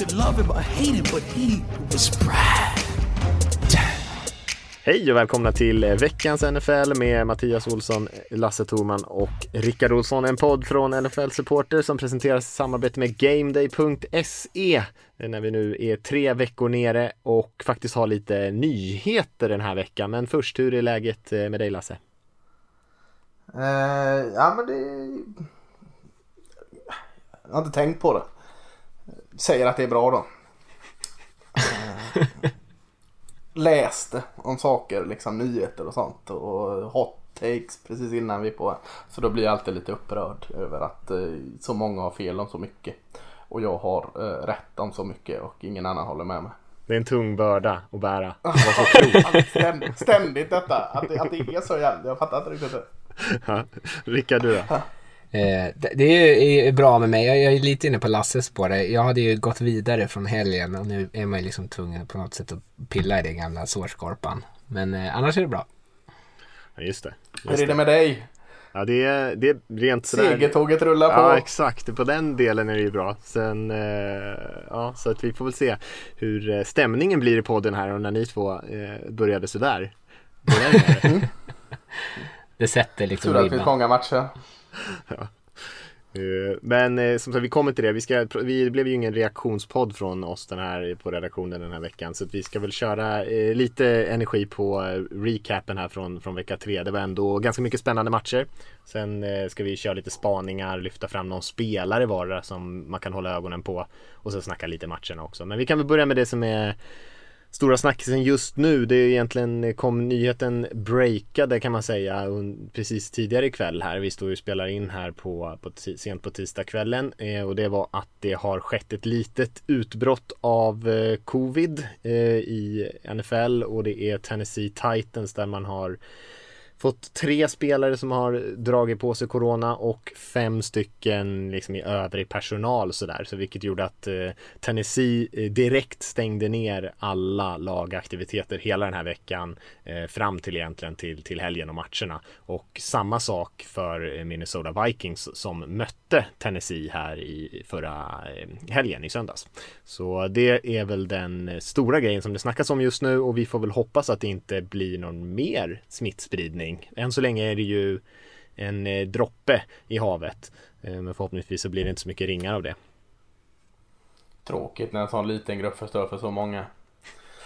Could love him or hate him, but he was Brad. Hej och välkomna till veckans NFL med Mattias Olsson, Lasse Thorman och Rickard Olsson. En podd från NFL Supporter som presenteras i samarbete med GameDay.se när vi nu är tre veckor nere och faktiskt har lite nyheter den här veckan. Men först, hur är läget med dig Lasse? Uh, ja men det... Jag har inte tänkt på det. Säger att det är bra då. Läste om saker, liksom nyheter och sånt och hot takes precis innan vi är på. Så då blir jag alltid lite upprörd över att uh, så många har fel om så mycket. Och jag har rätt om så mycket och ingen annan håller med mig. Det är en tung börda att bära. ständigt, detta, att det, att det är så jävligt. Jag fattar inte riktigt det. Rickard, du då? Eh, det, det är bra med mig. Jag, jag är lite inne på Lasses spår. Jag hade ju gått vidare från helgen och nu är man ju liksom tvungen på något sätt att pilla i den gamla sårskorpan. Men eh, annars är det bra. Ja, just det. Hur är det med dig? Ja, det är, det är rent sådär. Segertåget rullar på. Ja, exakt. På den delen är det ju bra. Sen, eh, ja, så att vi får väl se hur stämningen blir i podden här och när ni två eh, började sådär. Mm. det sätter liksom Tur att det finns många matcher. ja. Eh, men eh, som sagt, vi kommer till det. Vi, ska, vi blev ju ingen reaktionspodd från oss den här på redaktionen den här veckan. Så vi ska väl köra eh, lite energi på eh, recapen här från, från vecka tre. Det var ändå ganska mycket spännande matcher. Sen eh, ska vi köra lite spaningar, lyfta fram någon spelare vardera som man kan hålla ögonen på. Och så snacka lite matcherna också. Men vi kan väl börja med det som är Stora snackisen just nu, det är egentligen kom nyheten breakade kan man säga precis tidigare ikväll här. Vi står ju och spelar in här på, på sent på tisdagskvällen eh, och det var att det har skett ett litet utbrott av eh, covid eh, i NFL och det är Tennessee Titans där man har fått tre spelare som har dragit på sig corona och fem stycken liksom i övrig personal sådär. Så vilket gjorde att eh, Tennessee eh, direkt stängde ner alla lagaktiviteter hela den här veckan eh, fram till egentligen till, till helgen och matcherna. Och samma sak för eh, Minnesota Vikings som mötte Tennessee här i förra eh, helgen i söndags. Så det är väl den stora grejen som det snackas om just nu och vi får väl hoppas att det inte blir någon mer smittspridning någonting. Än så länge är det ju en eh, droppe i havet. Eh, men förhoppningsvis så blir det inte så mycket ringar av det. Tråkigt när en sån liten grupp förstör för så många.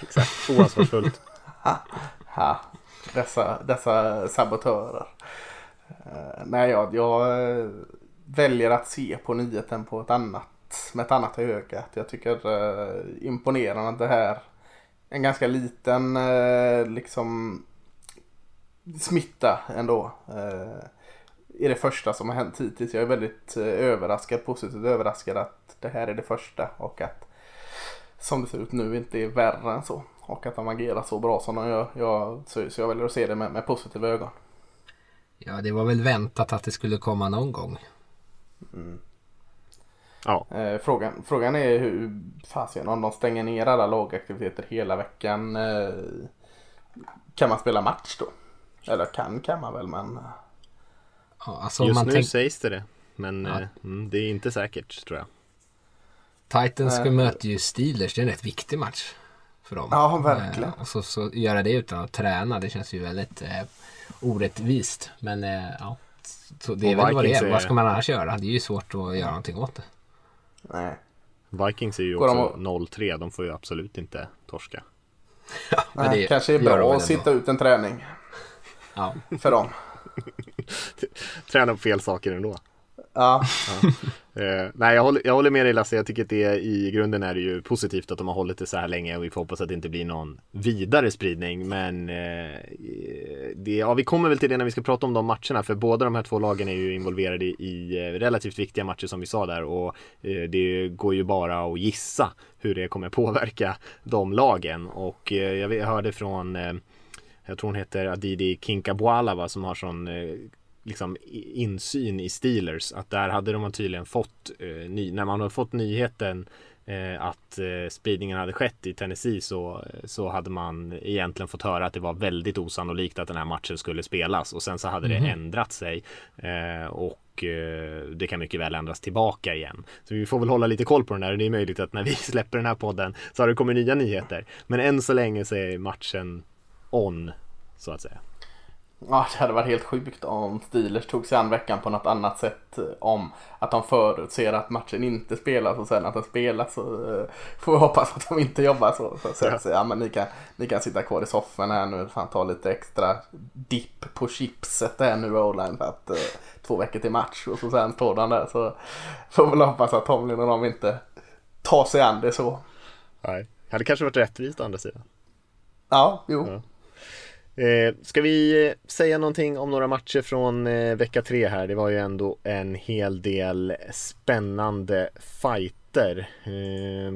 Exakt, oansvarsfullt. ha, dessa, dessa sabotörer. Uh, nej, jag, jag väljer att se på nyheten på ett annat, med ett annat öga. Jag tycker uh, imponerande att det här en ganska liten liksom smitta ändå. Eh, är det första som har hänt hittills. Jag är väldigt eh, överraskad, positivt överraskad att det här är det första och att som det ser ut nu inte är värre än så. Och att de agerar så bra som de gör. Jag, så, så jag väljer att se det med, med positiva ögon. Ja, det var väl väntat att det skulle komma någon gång. Mm. Ja. Eh, frågan, frågan är hur fasiken om de stänger ner alla lagaktiviteter hela veckan. Eh, kan man spela match då? Eller kan kan man väl men... Ja, alltså Just nu tänk... sägs det det. Men ja. eh, mm, det är inte säkert tror jag. Titans ska äh, möta ju Steelers. Det är en rätt viktig match. För dem. Ja, verkligen. Eh, och så, så göra det utan att träna. Det känns ju väldigt eh, orättvist. Men eh, ja. Så det är väl vad det är. är. Vad ska man annars göra? Det är ju svårt att göra någonting åt det. Nej. Vikings är ju också de... 0-3. De får ju absolut inte torska. ja, Nej, det kanske är bra att sitta ut en träning. Ja. För dem. Träna på fel saker ändå. Ja. Eh, nej, jag håller, jag håller med dig Lasse. Jag tycker att det är, i grunden är det ju positivt att de har hållit det så här länge och vi får hoppas att det inte blir någon vidare spridning. Men eh, det, ja, vi kommer väl till det när vi ska prata om de matcherna, för båda de här två lagen är ju involverade i, eh, relativt viktiga matcher som vi sa där och eh, det går ju bara att gissa hur det kommer påverka de lagen och eh, jag hörde från eh, jag tror hon heter Adidi Kinkabwala som har sån eh, liksom insyn i Steelers att där hade de tydligen fått eh, ny, när man har fått nyheten eh, att spridningen hade skett i Tennessee så, så hade man egentligen fått höra att det var väldigt osannolikt att den här matchen skulle spelas och sen så hade mm. det mhm. ändrat sig och det kan mycket väl ändras tillbaka igen. Så vi får väl hålla lite koll på den här. Det är möjligt att när vi släpper den här podden så har det kommit nya nyheter. Men än så länge så är matchen on så att säga. Ja, det hade varit helt sjukt om Steelers tog sig an veckan på något annat sätt. Eh, om att de förutser att matchen inte spelas och sen att den spelas. Så uh, får vi hoppas att de inte jobbar så. Så, så, så ja, men ni kan, ni kan sitta kvar i soffan här nu. Fan ta lite extra dipp på chipset där nu Roland. För att uh, två veckor till match och så sen står den där. Så får vi hoppas att Tomlin och de inte tar sig an det så. Nej, det hade kanske varit rättvist å andra sidan. Ja, jo. Ja. Eh, ska vi eh, säga någonting om några matcher från eh, vecka tre här? Det var ju ändå en hel del spännande fighter. Eh,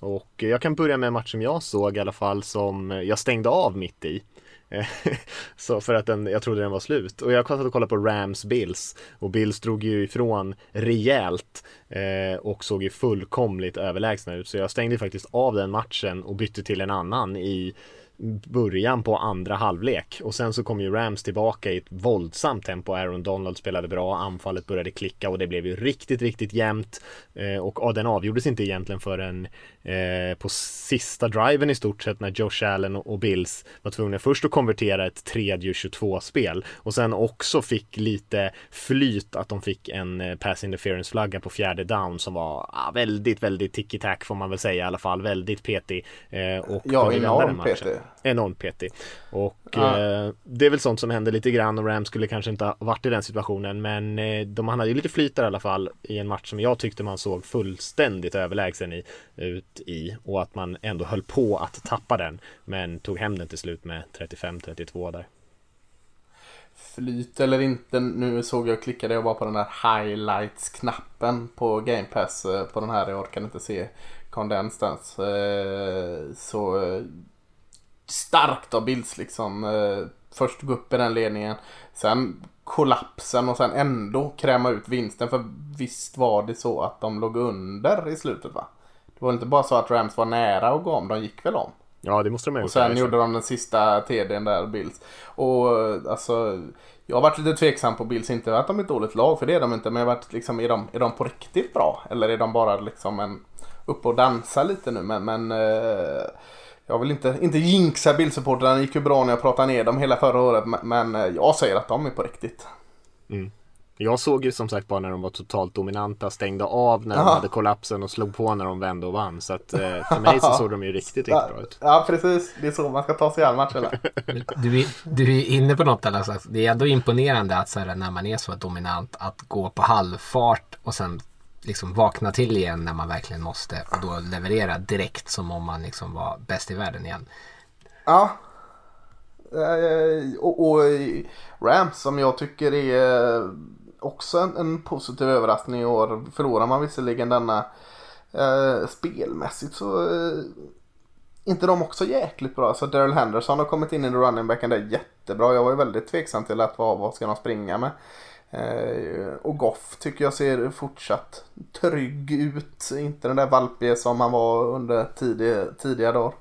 och jag kan börja med en match som jag såg i alla fall som jag stängde av mitt i. Eh, så för att den, jag trodde den var slut. Och jag satt och kollade på Rams Bills. Och Bills drog ju ifrån rejält. Eh, och såg ju fullkomligt överlägsna ut. Så jag stängde faktiskt av den matchen och bytte till en annan i början på andra halvlek. Och sen så kom ju Rams tillbaka i ett våldsamt tempo. Aaron Donald spelade bra, anfallet började klicka och det blev ju riktigt, riktigt jämnt. Eh, och ja, den avgjordes inte egentligen förrän eh, på sista driven i stort sett när Josh Allen och Bills var tvungna först att konvertera ett tredje 22-spel och sen också fick lite flyt att de fick en eh, pass interference flagga på fjärde down som var ah, väldigt, väldigt ticky-tack får man väl säga i alla fall, väldigt petig. Eh, och ja, enormt petig enormt petig. Och ja. eh, det är väl sånt som händer lite grann och Rams skulle kanske inte ha varit i den situationen men eh, de hade ju lite flyt där i alla fall i en match som jag tyckte man såg fullständigt överlägsen i, ut i och att man ändå höll på att tappa den men tog hem den till slut med 35-32 där. Flyt eller inte, nu såg jag klickade jag bara på den där highlights-knappen på Game Pass eh, på den här, jag orkar inte se kondens eh, så eh, starkt av Bills liksom. Eh, först gå upp i den ledningen. Sen kollapsen och sen ändå kräma ut vinsten. För visst var det så att de låg under i slutet va? Det var inte bara så att Rams var nära att gå om, de gick väl om? Ja det måste de ha gjort. Och sen gjorde de den sista TDn där, Bills. Och alltså, jag har varit lite tveksam på Bills, inte att de är ett dåligt lag, för det är de inte. Men jag har varit liksom, är de, är de på riktigt bra? Eller är de bara liksom en, uppe och dansa lite nu? Men, men eh, jag vill inte, inte jinxa Bildsupportrarna, det gick ju bra när jag pratade ner dem hela förra året. Men eh, jag säger att de är på riktigt. Mm. Jag såg ju som sagt bara när de var totalt dominanta, stängde av när Aha. de hade kollapsen och slog på när de vände och vann. Så att eh, för mig så såg de ju riktigt, riktigt bra ut. Ja, precis. Det är så man ska ta sig an matcherna. Du är, du är inne på något alla slags. Det är ändå imponerande att så här, när man är så dominant att gå på halvfart och sen liksom vakna till igen när man verkligen måste och då leverera direkt som om man liksom var bäst i världen igen. Ja. Eh, och, och Rams som jag tycker är eh, också en, en, positiv överraskning i år. Förlorar man visserligen denna eh, spelmässigt så eh, inte de också jäkligt bra. Så Daryl Henderson har kommit in i running backen där jättebra. Jag var ju väldigt tveksam till att vad, vad ska de springa med. Eh, och Goff tycker jag ser fortsatt trygg ut. Inte den där valpige som han var under tidiga, tidiga dagar.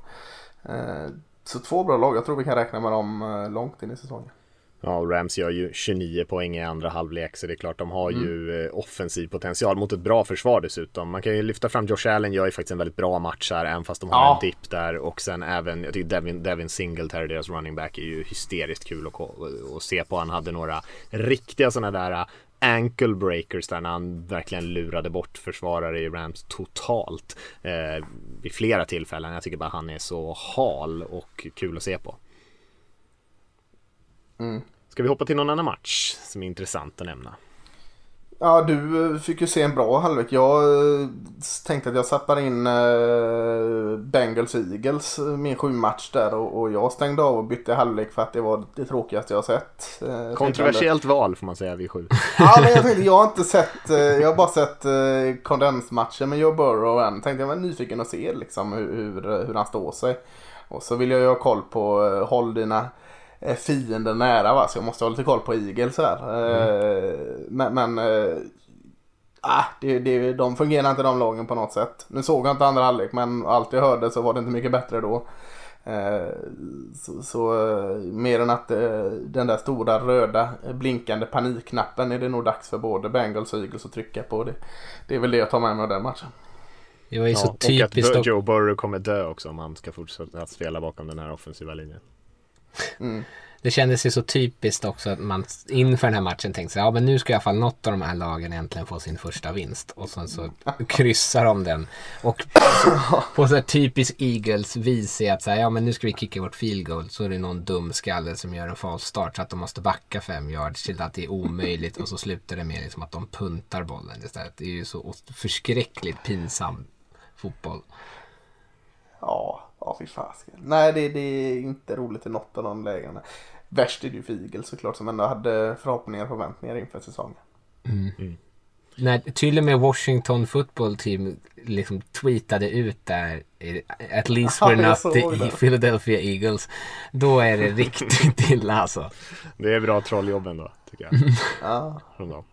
Eh, så två bra lag. Jag tror vi kan räkna med dem eh, långt in i säsongen. Ja, Rams gör ju 29 poäng i andra halvlek så det är klart de har mm. ju eh, offensiv potential mot ett bra försvar dessutom. Man kan ju lyfta fram Josh Allen gör ju faktiskt en väldigt bra match här även fast de har ja. en dipp där och sen även, jag tycker Devin, Devin Singletary, deras running back, är ju hysteriskt kul att, att se på. Han hade några riktiga sådana där eh, ankle breakers där när han verkligen lurade bort försvarare i Rams totalt eh, vid flera tillfällen. Jag tycker bara han är så hal och kul att se på. Mm. Ska vi hoppa till någon annan match som är intressant att nämna? Ja, du eh, fick ju se en bra halvlek. Jag eh, tänkte att jag sappar in eh, Bengals Eagles, min sju match där och, jag stängde av och bytte halvlek för att det var det tråkigaste jag har sett. Kontroversiellt val får man säga vid sju. Ja, men jag tänkte, jag har inte sett, jag har bara sett kondensmatchen med Joe Burrow än. Tänkte jag var nyfiken att se liksom hur, hur, hur han står sig. Och så vill jag ju ha koll på, håll dina eh, fiender nära va, så jag måste ha lite koll på Eagles här. Eh, Men, men eh, ah, det, det, de fungerar inte de lagen på något sätt. Nu såg jag inte andra halvlek men allt jag hörde så var det inte mycket bättre då. Eh, Så, så eh, mer än att eh, den där stora röda blinkande panikknappen är det nog dags för både Bengals och Eagles att trycka på. Det, det är väl det jag tar med mig av den matchen. Det var ju Ja, så och att typiskt. Och- Joe Burrow kommer dö också om han ska fortsätta spela bakom den här offensiva linjen. Det kändes ju så typiskt också att man inför den här matchen tänkte sig, ja men nu ska i alla fall något av de här lagen äntligen få sin första vinst. Och sen så kryssar de den. Och på så här typiskt Eagles vis är att säga, ja men nu ska vi kicka vårt field goal. Så är det någon dum skalle som gör en false start så att de måste backa fem yards till att det är omöjligt. Och så slutar det med liksom att de puntar bollen istället. Det är ju så förskräckligt pinsam fotboll. Ja, ja fy fasiken. Nej, det, det är inte roligt i något av de lägena. Värst är det ju för Eagles såklart som ändå hade förhoppningar och förväntningar inför säsongen. När till och med Washington football team liksom tweetade ut där At least we're not the. Philadelphia Eagles. Då är det riktigt illa alltså. Det är bra trolljobb ändå, tycker jag. Ja. Från dem.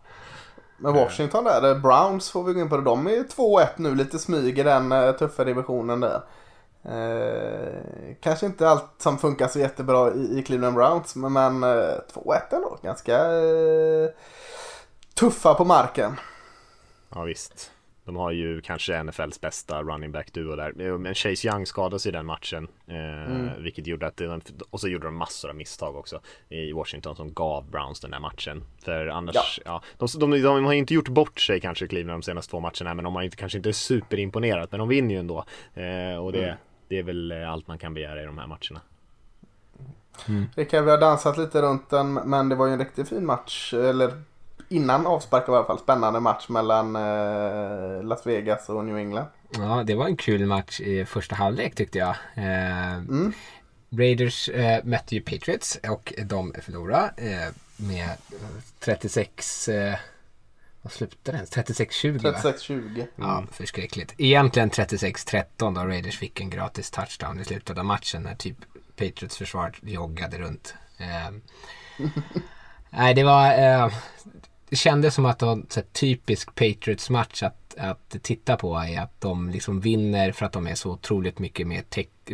Men Washington där, Browns får vi gå in på det. De är 2-1 nu, lite smyg i den eh, tuffa divisionen där. Eh, kanske inte allt som funkar så jättebra i, i Cleveland Browns, men, men eh, 2-1 ändå. Ganska eh, tuffa på marken. Ja visst. De har ju kanske NFLs bästa running back duo där. Men Chase Young skadades i den matchen. Eh, Vilket gjorde att de, och så gjorde de massor av misstag också i Washington som gav Browns den där matchen. För annars, ja. de, de, de, har inte gjort bort sig kanske Cleveland de senaste två matcherna men de har inte, kanske inte superimponerat men de vinner ju ändå. Eh, och det, det är väl eh, allt man kan begära i de här matcherna. Rickard, vi har dansat lite runt den, men det var ju en riktigt fin match. Eller innan avspark i alla fall. Spännande match mellan eh, Las Vegas och New England. Ja, det var en kul match i första halvlek tyckte jag. Eh, Raiders eh, mötte ju Patriots och de förlorade eh, med eh, 36... Vad slutade den? 36-20 va? 36-20. Ja, förskräckligt. Egentligen 36-13 då Raiders fick en gratis touchdown i slutet av matchen när typ Patriots försvar joggade runt. Eh, nej, det var... Eh, det kändes som att det var en typisk Patriots-match att, att titta på är att de liksom vinner för att de är så otroligt mycket mer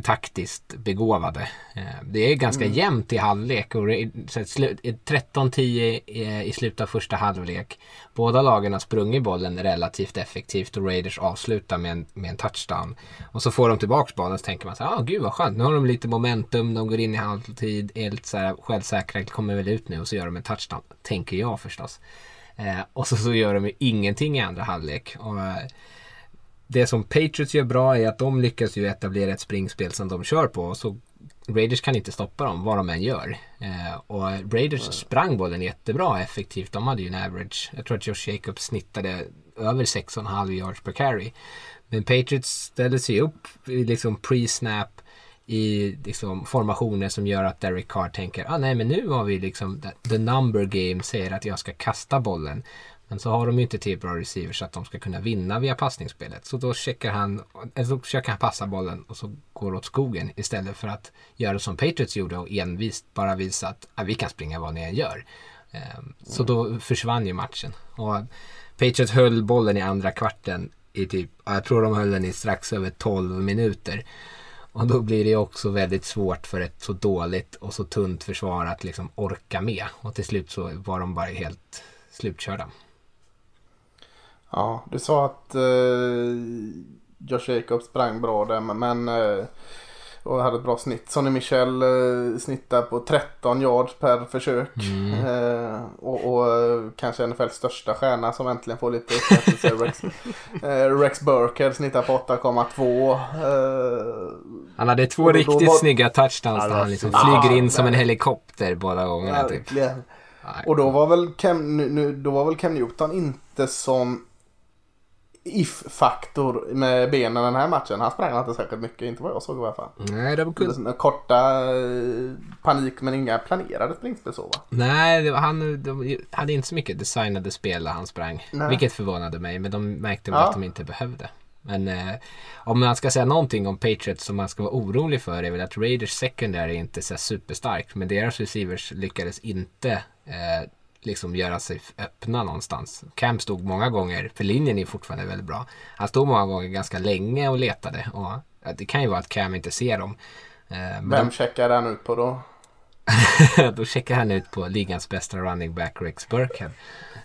taktiskt begåvade. Eh, det är ganska jämnt i halvlek och Ra- så här slu- 13-10 i- i slutet av första halvlek. Båda lagen har sprungit bollen relativt effektivt och Raiders avslutar med en, med en touchdown. Och så får de tillbaks bollen och så tänker man så här, ah, gud vad skönt, nu har de lite momentum, de går in i halvtid, är lite så här självsäkra, kommer väl ut nu och så gör de en touchdown. Tänker jag förstås. Eh, och så, så gör de ju ingenting i andra halvlek. Och, eh, det som Patriots gör bra är att de lyckas ju etablera ett springspel som de kör på. Så Raiders kan inte stoppa dem vad de än gör. Eh, och Raiders sprang bollen jättebra effektivt. De hade ju en average. Jag tror att Josh Jacobs snittade över 6,5 yards per carry. Men Patriots ställde sig upp i liksom pre-snap i liksom formationer som gör att Derek Carr tänker ah, nej men nu har vi liksom the number game säger att jag ska kasta bollen. Men så har de ju inte till bra receivers så att de ska kunna vinna via passningsspelet. Så då checkar han, eller så försöker han passa bollen och så går det åt skogen istället för att göra som Patriots gjorde och envist bara visa att ah, vi kan springa vad ni än gör. Ehm, Så då försvann ju matchen. Och Patriots höll bollen i andra kvarten i typ, jag tror de höll den i strax över 12 minuter. Och då blir det också väldigt svårt för ett så dåligt och så tunt försvar att liksom orka med. Och till slut så var de bara helt slutkörda. Ja, du sa att eh, Josh Jacobs sprang bra där men eh, och hade ett bra snitt. Sonny Michel eh, snittar på 13 yards per försök. Eh, och, och eh, kanske NFLs största stjärna som äntligen får lite upprättelse. Rex, eh, Rex Burkhead snittar på 8,2. Eh, Han hade två då riktigt var- snygga touchdowns där han liksom flyger in som en helikopter båda gångerna. Typ. verkligen. Och då var väl Cam, nu, nu, då var väl Cam Newton inte som if-faktor med benen den här matchen. Han sprang inte särskilt mycket, inte vad jag såg i alla fall. Nej, de kunde... Såna Korta eh, panik men inga planerade springspel så va? Nej, det var, han de hade inte så mycket designade spel där han sprang. Nej. Vilket förvånade mig, men de märkte väl Ja. att de inte behövde. Men eh, om man ska säga någonting om Patriots som man ska vara orolig för är väl att Raiders secondary är inte så superstark. Men deras receivers lyckades inte eh, liksom göra sig öppna någonstans. Cam stod många gånger, för linjen är fortfarande väldigt bra. Han stod många gånger ganska länge och letade. Och, det kan ju vara att Cam inte ser dem. Eh, men Vem checkar han ut på då? de, då checkar han ut på ligans bästa running back Rex Burkhead.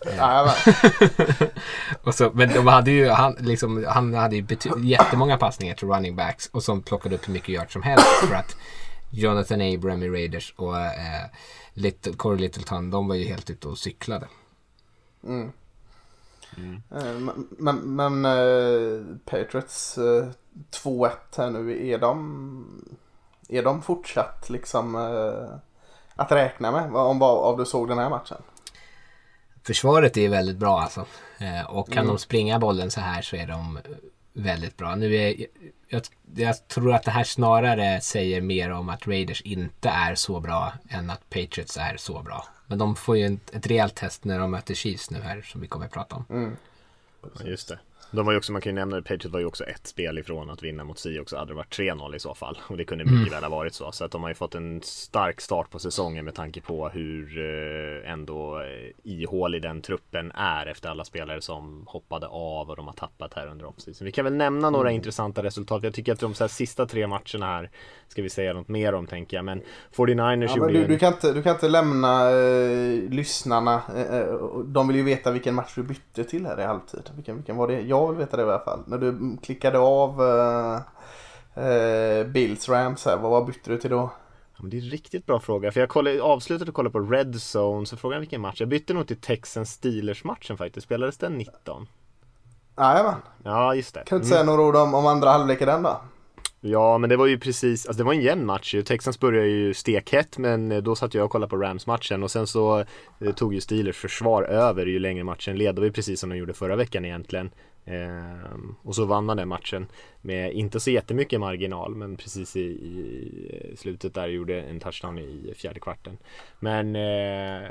Och så, men de hade ju, han, liksom, han hade ju bety- jättemånga passningar till running backs och som plockade upp hur mycket yards som helst för att Jonathan Abram i Raiders och eh, Little, Corey Littleton de var ju helt ute och cyklade. Eh, Men, men, men eh, Patriots eh, 2-1 här nu, är de, är de fortsatt liksom eh, att räkna med? Om vad av du såg den här matchen? Försvaret är väldigt bra alltså. Eh, och kan de springa bollen så här så är de väldigt bra. Nu är, jag, jag tror att det här snarare säger mer om att Raiders inte är så bra än att Patriots är så bra. Men de får ju ett, ett rejält test när de möter Chiefs nu här som vi kommer att prata om. Ja, just det. De var ju också, man kan ju nämna det, Patriots var ju också ett spel ifrån att vinna mot Seahawks. Hade det varit 3-0 i så fall. Och det kunde mycket väl ha varit så. Så att de har ju fått en stark start på säsongen med tanke på hur eh, ändå eh, ihålig den truppen är efter alla spelare som hoppade av och de har tappat här under offseason. Vi kan väl nämna några intressanta resultat. Jag tycker att de så här, sista tre matcherna här ska vi säga något mer om tänker jag. Men 49ers Ja, men du, en- du, kan inte, du kan inte lämna eh, lyssnarna. Eh, eh, de vill ju veta vilken match du bytte till här i halvtid. Vilken, vilken var det? Jag vill veta det i alla fall. När du mm, klickade av eh, eh, Bills Rams här, vad, vad bytte du till då? Ja, men det är en riktigt bra fråga. För jag kollade, avslutade att kolla på Red Zone, så frågan vilken match. Jag bytte nog till Texans Steelers matchen faktiskt. Spelades den 19? Jajamän. Ja, just det. Kan du inte säga några ord om, om andra halvleken den då? Ja, men det var ju precis, alltså det var en jämn match ju. Texans började ju stekhett, men eh, då satt jag och kollade på Rams-matchen och sen så eh, tog ju Steelers försvar över ju längre matchen led. Det var ju precis som de gjorde förra veckan egentligen. Ehm, och så vann man den matchen med inte så jättemycket marginal, men precis i, i slutet där gjorde en touchdown i fjärde kvarten. Men eh,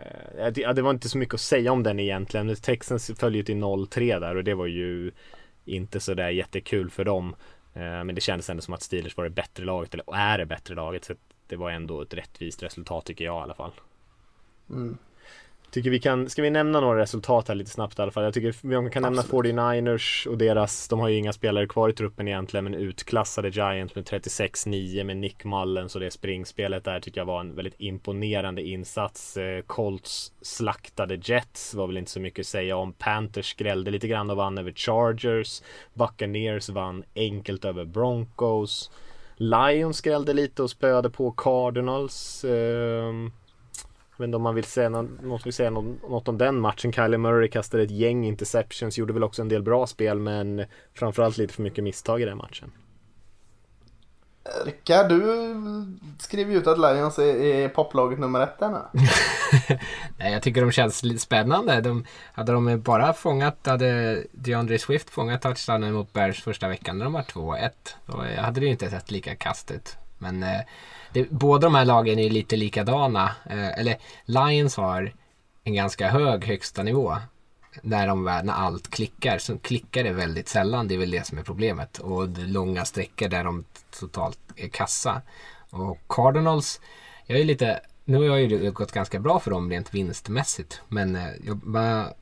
det, det var inte så mycket att säga om den egentligen. Texans föll ju till 0-3 där och det var ju inte så där jättekul för dem. Eh, Men det kändes ändå som att Steelers var det bättre laget, eller är det bättre laget. Så det var ändå ett rättvist resultat tycker jag i alla fall. Mm. Tycker vi kan, ska vi nämna några resultat här lite snabbt i alla fall? Jag tycker vi kan nämna 49ers och deras, de har ju inga spelare kvar i truppen egentligen, men utklassade Giants med 36-9 med Nick Mullens och det springspelet där tycker jag var en väldigt imponerande insats. Eh, Colts slaktade Jets, var väl inte så mycket att säga om. Panthers skrällde lite grann och vann över Chargers. Buccaneers vann enkelt över Broncos. Lions skrällde lite och spöade på Cardinals. Ehm, jag vet inte om man vill säga något, något, vill säga något, något om den matchen. Kyler Murray kastade ett gäng interceptions, gjorde väl också en del bra spel men framförallt lite för mycket misstag i den matchen. Rickard, du skrev ju ut att Lions är, är poplaget nummer ett där. Nej, jag tycker de känns lite spännande. De, hade de bara fångat, hade DeAndre Swift fångat touchdownen mot Bears första veckan när de var 2-1. Då hade det ju inte sett lika kast ut. Men eh, det, båda de här lagen är lite likadana. Eh, eller Lions har en ganska hög högsta nivå. När, de, när allt klickar. Så klickar det väldigt sällan. Det är väl det som är problemet. Och det är långa sträckor där de totalt är kassa. Och Cardinals, jag är lite, nu har ju det gått ganska bra för dem rent vinstmässigt. Men eh, jag, bara,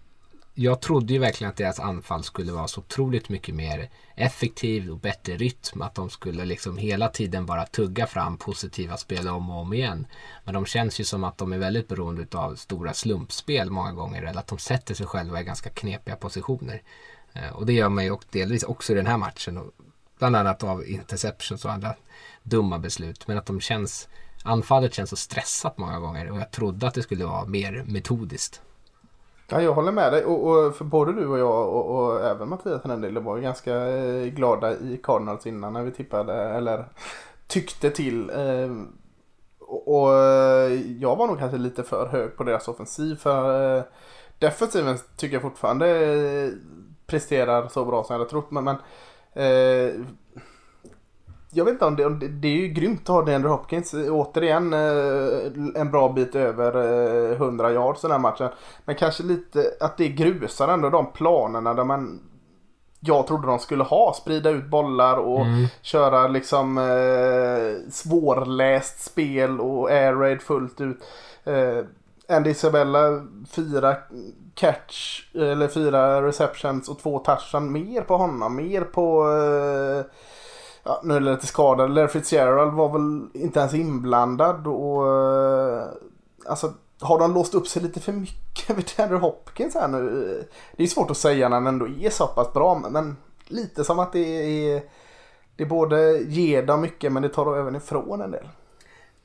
jag trodde ju verkligen att deras anfall skulle vara så otroligt mycket mer effektiv och bättre rytm. Att de skulle liksom hela tiden bara tugga fram positiva spel om och om igen. Men de känns ju som att de är väldigt beroende av stora slumpspel många gånger. Eller att de sätter sig själva i ganska knepiga positioner. Eh, och det gör man ju delvis också i den här matchen. Bland annat av interceptions och andra dumma beslut. Men att de känns, anfallet känns så stressat många gånger. Och jag trodde att det skulle vara mer metodiskt. Ja, jag håller med dig. Och, och för både du och jag och, och även Mattias för den delen var ganska eh, glada i Cardinals innan när vi tippade eller tyckte till. Eh, och, Och eh, jag var nog kanske lite för hög på deras offensiv. För eh, defensiven tycker jag fortfarande eh, presterar så bra som jag hade trott. Men, men eh, jag vet inte om det, det, är ju grymt att ha DeAndre Hopkins. Återigen eh, en bra bit över eh, 100 yards den här matchen. Men kanske lite att det grusar ändå de planerna där man jag trodde de skulle ha. Sprida ut bollar och Mm. köra liksom eh, svårläst spel och air raid fullt ut. Eh, Andy Isabella fyra catch eller fyra receptions och två touchdown mer på honom. Mer på eh, ja, nu är det lite skadad. Larry Fitzgerald var väl inte ens inblandad och eh, alltså har de låst upp sig lite för mycket vid Andrew Hopkins här nu? Det är svårt att säga när han ändå är så pass bra men lite som att det är det både ger dem mycket men det tar även ifrån en del.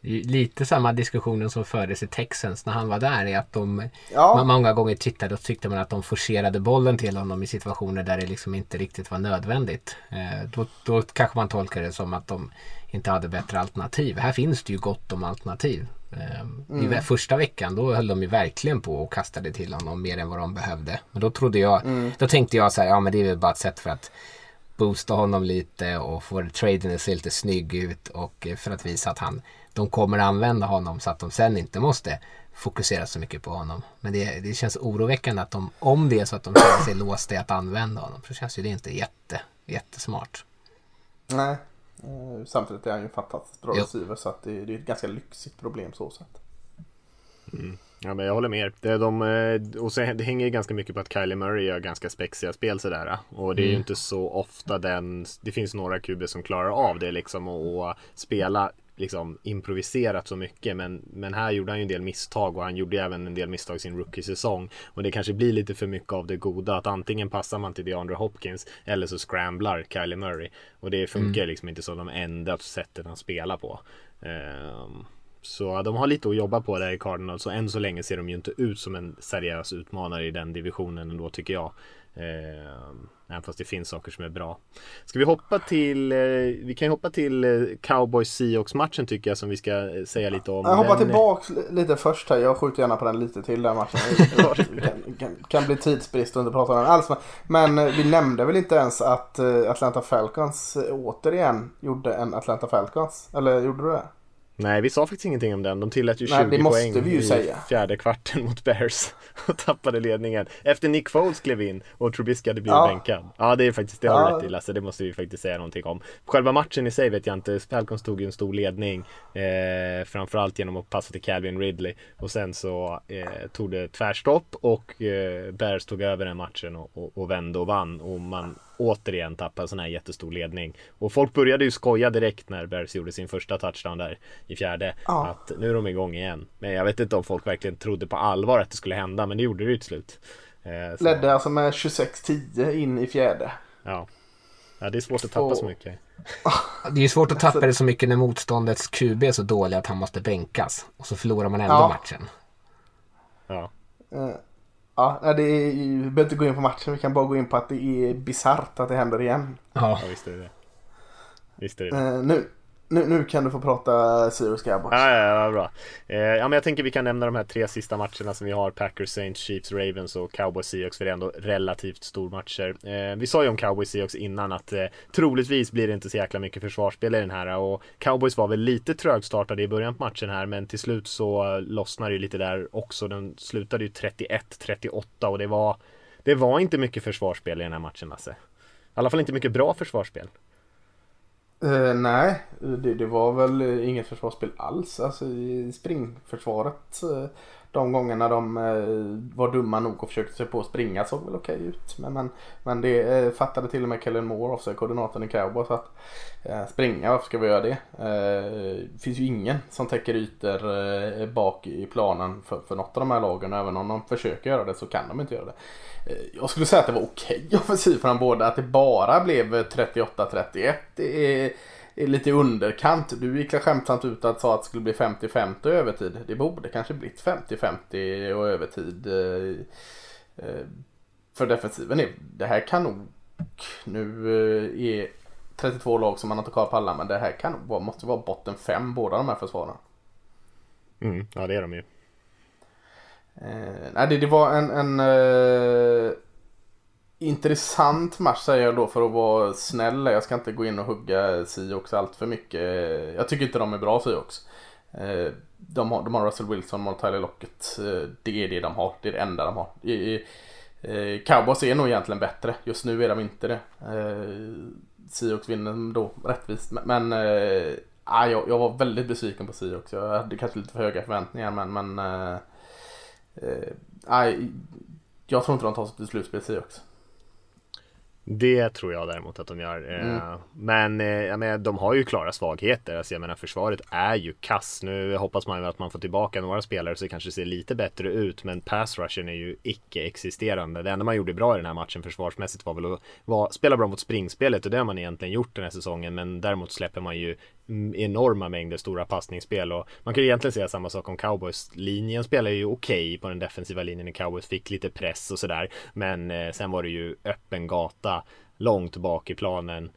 Lite samma diskussionen som fördes i Texans när han var där. Är att de, Ja. man många gånger tittade och tyckte man att de forcerade bollen till honom i situationer där det liksom inte riktigt var nödvändigt. Eh, då, då kanske man tolkar det som att de inte hade bättre alternativ. Här finns det ju gott om alternativ. Eh, I ve- första veckan då höll de ju verkligen på och kastade till honom mer än vad de behövde. Men då trodde jag, då tänkte jag så här, ja men det är väl bara ett sätt för att boosta honom lite och få traden att se lite snygg ut och eh, för att visa att han, de kommer använda honom så att de sen inte måste fokusera så mycket på honom. Men det, det känns oroväckande att de, om det är så att de känner sig låsta i att använda honom så känns ju det inte jätte, jättesmart. Nej. Eh, Samtidigt är han ju en fantastiskt bra receiver så att det, det är ett ganska lyxigt problem så sett. Ja men jag håller med. Det, de, eh, och sen, det hänger ganska mycket på att Kylie Murray gör ganska spexiga spel sådär. Och det är ju inte så ofta den, det finns några kuber som klarar av det liksom och, och spela liksom improviserat så mycket men, men här gjorde han ju en del misstag och han gjorde även en del misstag i sin rookie-säsong och det kanske blir lite för mycket av det goda att antingen passar man till DeAndre Hopkins eller så scramblar Kylie Murray och det funkar liksom inte som de enda sätten att spela på. Ehm, så de har lite att jobba på där i Cardinals och än så länge ser de ju inte ut som en seriös utmanare i den divisionen ändå tycker jag. Eh, även fast det finns saker som är bra. Ska vi hoppa till, eh, vi kan hoppa till eh, Cowboys Seahawks matchen tycker jag som vi ska säga lite om. Jag hoppar Den- tillbaks lite först här. Jag skjuter gärna på den lite till den matchen. Det kan, kan, kan bli tidsbrist och inte prata om den alls. Men men, vi nämnde väl inte ens att Atlanta Falcons återigen gjorde en Atlanta Falcons. Eller gjorde du det? Nej, vi sa faktiskt ingenting om den. De tillät ju 20 Nej, det måste poäng vi ju i säga. fjärde kvarten mot Bears och tappade ledningen. Efter Nick Foles klev in och Trubisky hade blivit Ja. bänkad. Ja, det är faktiskt, det har Ja. rätt i Lasse, det måste vi faktiskt säga någonting om. Själva matchen i sig vet jag inte, Falcons tog ju en stor ledning. Eh, framförallt genom att passa till Calvin Ridley. Och sen så eh, tog det tvärstopp och eh, Bears tog över den matchen och, och, och vände och vann. Och man återigen tappade en sån här jättestor ledning. Och folk började ju skoja direkt när Bears gjorde sin första touchdown där i fjärde. Ja. Att nu är de igång igen. Men jag vet inte om folk verkligen trodde på allvar att det skulle hända, men det gjorde det ju till slut. Eh, så, Ledde alltså med 26-10 in i fjärde. Ja. ja, det är svårt att tappa så mycket. Det är ju svårt att tappa det så mycket när motståndets QB är så dålig att han måste bänkas. Och så förlorar man ändå Ja. matchen. Ja. Ja, nej, det är, vi behöver inte gå in på matchen. Vi kan bara gå in på att det är bisarrt att det händer igen. Ja, ja, visst är det det. Visst är det det. Eh, nu, nu, nu kan du få prata Sirius Cowboys. Ja, ja, ja, bra. Eh, ja, men jag tänker vi kan nämna de här tre sista matcherna som vi har. Packers, Saints, Chiefs, Ravens och Cowboys, Seahawks. För det är ändå relativt stormatcher. Eh, vi sa ju om Cowboys, Seahawks innan att eh, troligtvis blir det inte så jäkla mycket försvarsspel i den här. Och Cowboys var väl lite trögstartade i början på matchen här, men till slut så eh, lossnade det ju lite där också. Den slutade ju 31-38 och det var, det var inte mycket försvarsspel i den här matchen, Lasse. I alla fall inte mycket bra försvarsspel. Uh, nej, det, det var väl inget försvarsspel alls. Alltså i springförsvaret. uh, de gångerna de eh, var dumma nog och försökte sig på att springa såg väl okej ut. Men, men, men det eh, fattade till och med Kellen Moore, också koordinatorn i Cowboys. Att eh, springa, varför ska vi göra det? Eh, det finns ju ingen som täcker ytor eh, bak i planen för, för något av de här lagen. Även om de försöker göra det så kan de inte göra det. Eh, Jag skulle säga att det var okej offensiv från båda. Att det bara blev eh, 38-31. Det är, är lite i underkant. Du gick skämtsamt ut att sa att det skulle bli 50-50 övertid. Det borde kanske blivit 50-50 och övertid. eh, eh, För defensiven är, det här kan nog, nu eh, är 32 lag som man inte koll på alla, men det här kan vara, måste vara botten 5 båda de här försvaren. Mm, ja det är de ju. Eh, nej, det, det var en, en eh, intressant match säger jag då för att vara snäll. Jag ska inte gå in och hugga Seahawks allt för mycket. Jag tycker inte de är bra Seahawks. Eh, de, har, de har Russell Wilson och Tyler Lockett. Eh, det är det de har. Det är det enda de har. Eh, Cowboys är nog egentligen bättre. Just nu är de inte det. Seahawks vinner då rättvist. Men, äh, jag, jag var väldigt besviken på Seahawks. Jag hade kanske lite för höga förväntningar men, men äh, äh, jag tror inte de tar sig till slutspel Seahawks. Det tror jag däremot att de gör. Eh, mm. Men eh, jag menar, de har ju klara svagheter. Alltså, jag menar, försvaret är ju kass. Nu hoppas man ju att man får tillbaka några spelare så det kanske ser lite bättre ut. Men pass rushen är ju icke-existerande. Det enda man gjorde bra i den här matchen försvarsmässigt var väl att var, spela bra mot springspelet och det har man egentligen gjort den här säsongen. Men däremot släpper man ju enorma mängder stora passningsspel och man kan ju egentligen säga samma sak om cowboys. Linjen spelar ju okej okay på den defensiva linjen i cowboys, fick lite press och sådär. Men eh, sen var det ju öppen gata långt bak i planen.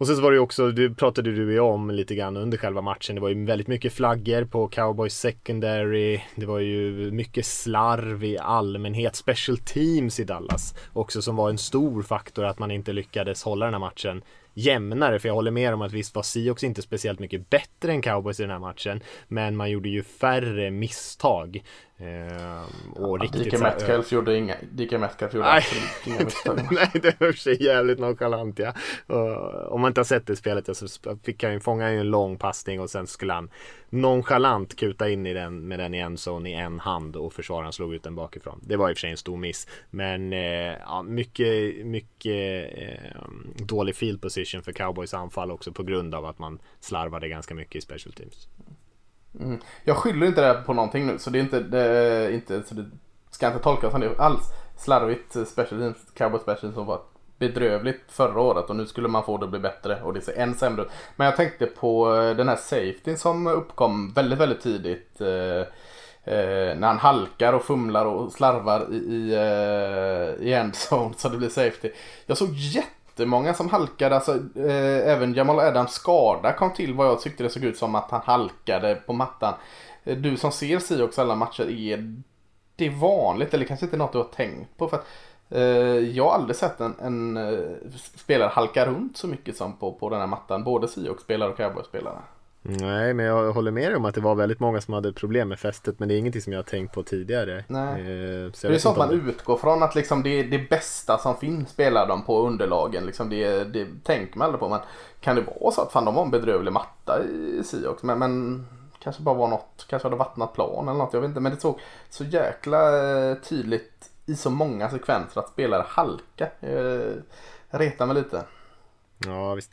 Och sen så var det ju också, det pratade du ju om lite grann under själva matchen. Det var ju väldigt mycket flaggor på cowboys secondary. Det var ju mycket slarv i allmänhet. Special teams i Dallas också som var en stor faktor att man inte lyckades hålla den här matchen jämnare. För jag håller med om att visst var Seahawks inte speciellt mycket bättre än cowboys i den här matchen. Men man gjorde ju färre misstag. Ehm, och ja, riktigt DK Metcalf gjorde inga, DK Metcalf gjorde Nej. inga misstag. Nej, det för sig jävligt nonchalant ja. Och, om man inte har sett det spelet så fick han ju fånga en lång passning och sen skulle han nonchalant kuta in i den med den i en zon i en hand och försvararen slog ut den bakifrån. Det var i och för sig en stor miss. Men eh, ja, mycket, mycket eh, dålig field position för cowboys anfall också på grund av att man slarvade ganska mycket i special teams. Mm. Jag skyller inte det på någonting nu så det är inte, det är inte så det ska inte tolkas som det alls slarvigt eh, special teams, cowboy special som var bedrövligt förra året och nu skulle man få det att bli bättre och det ser än sämre ut. Men jag tänkte på eh, den här safetyn som uppkom väldigt, väldigt tidigt. Eh, eh, när han halkar och fumlar och slarvar i, i, eh, i endzone så det blir safety. Jag såg jättemånga som halkade, alltså eh, även Jamal Adams skada kom till vad jag tyckte det såg ut som att han halkade på mattan. Eh, du som ser Seahawks alla matcher, är det vanligt eller kanske inte något du har tänkt på? För att Eh, jag har aldrig sett en, en eh, spelare halka runt så mycket som på, på den här mattan. Både Seahawks-spelare och Cowboys-spelare. Nej, men jag håller med dig om att det var väldigt många som hade problem med fästet. Men det är ingenting som jag har tänkt på tidigare. Nej. Eh, så det är sånt man det... utgår från att liksom det, det bästa som finns spelar de på underlagen. Liksom det, det tänker man aldrig på. Men kan det vara så att fan de har en bedrövlig matta i Seahawks? Men, men kanske bara var något, kanske hade vattnat plan eller något. Jag vet inte. Men det såg så jäkla tydligt i så många sekvenser att spelare halka. Jag retar mig lite. Ja, visst.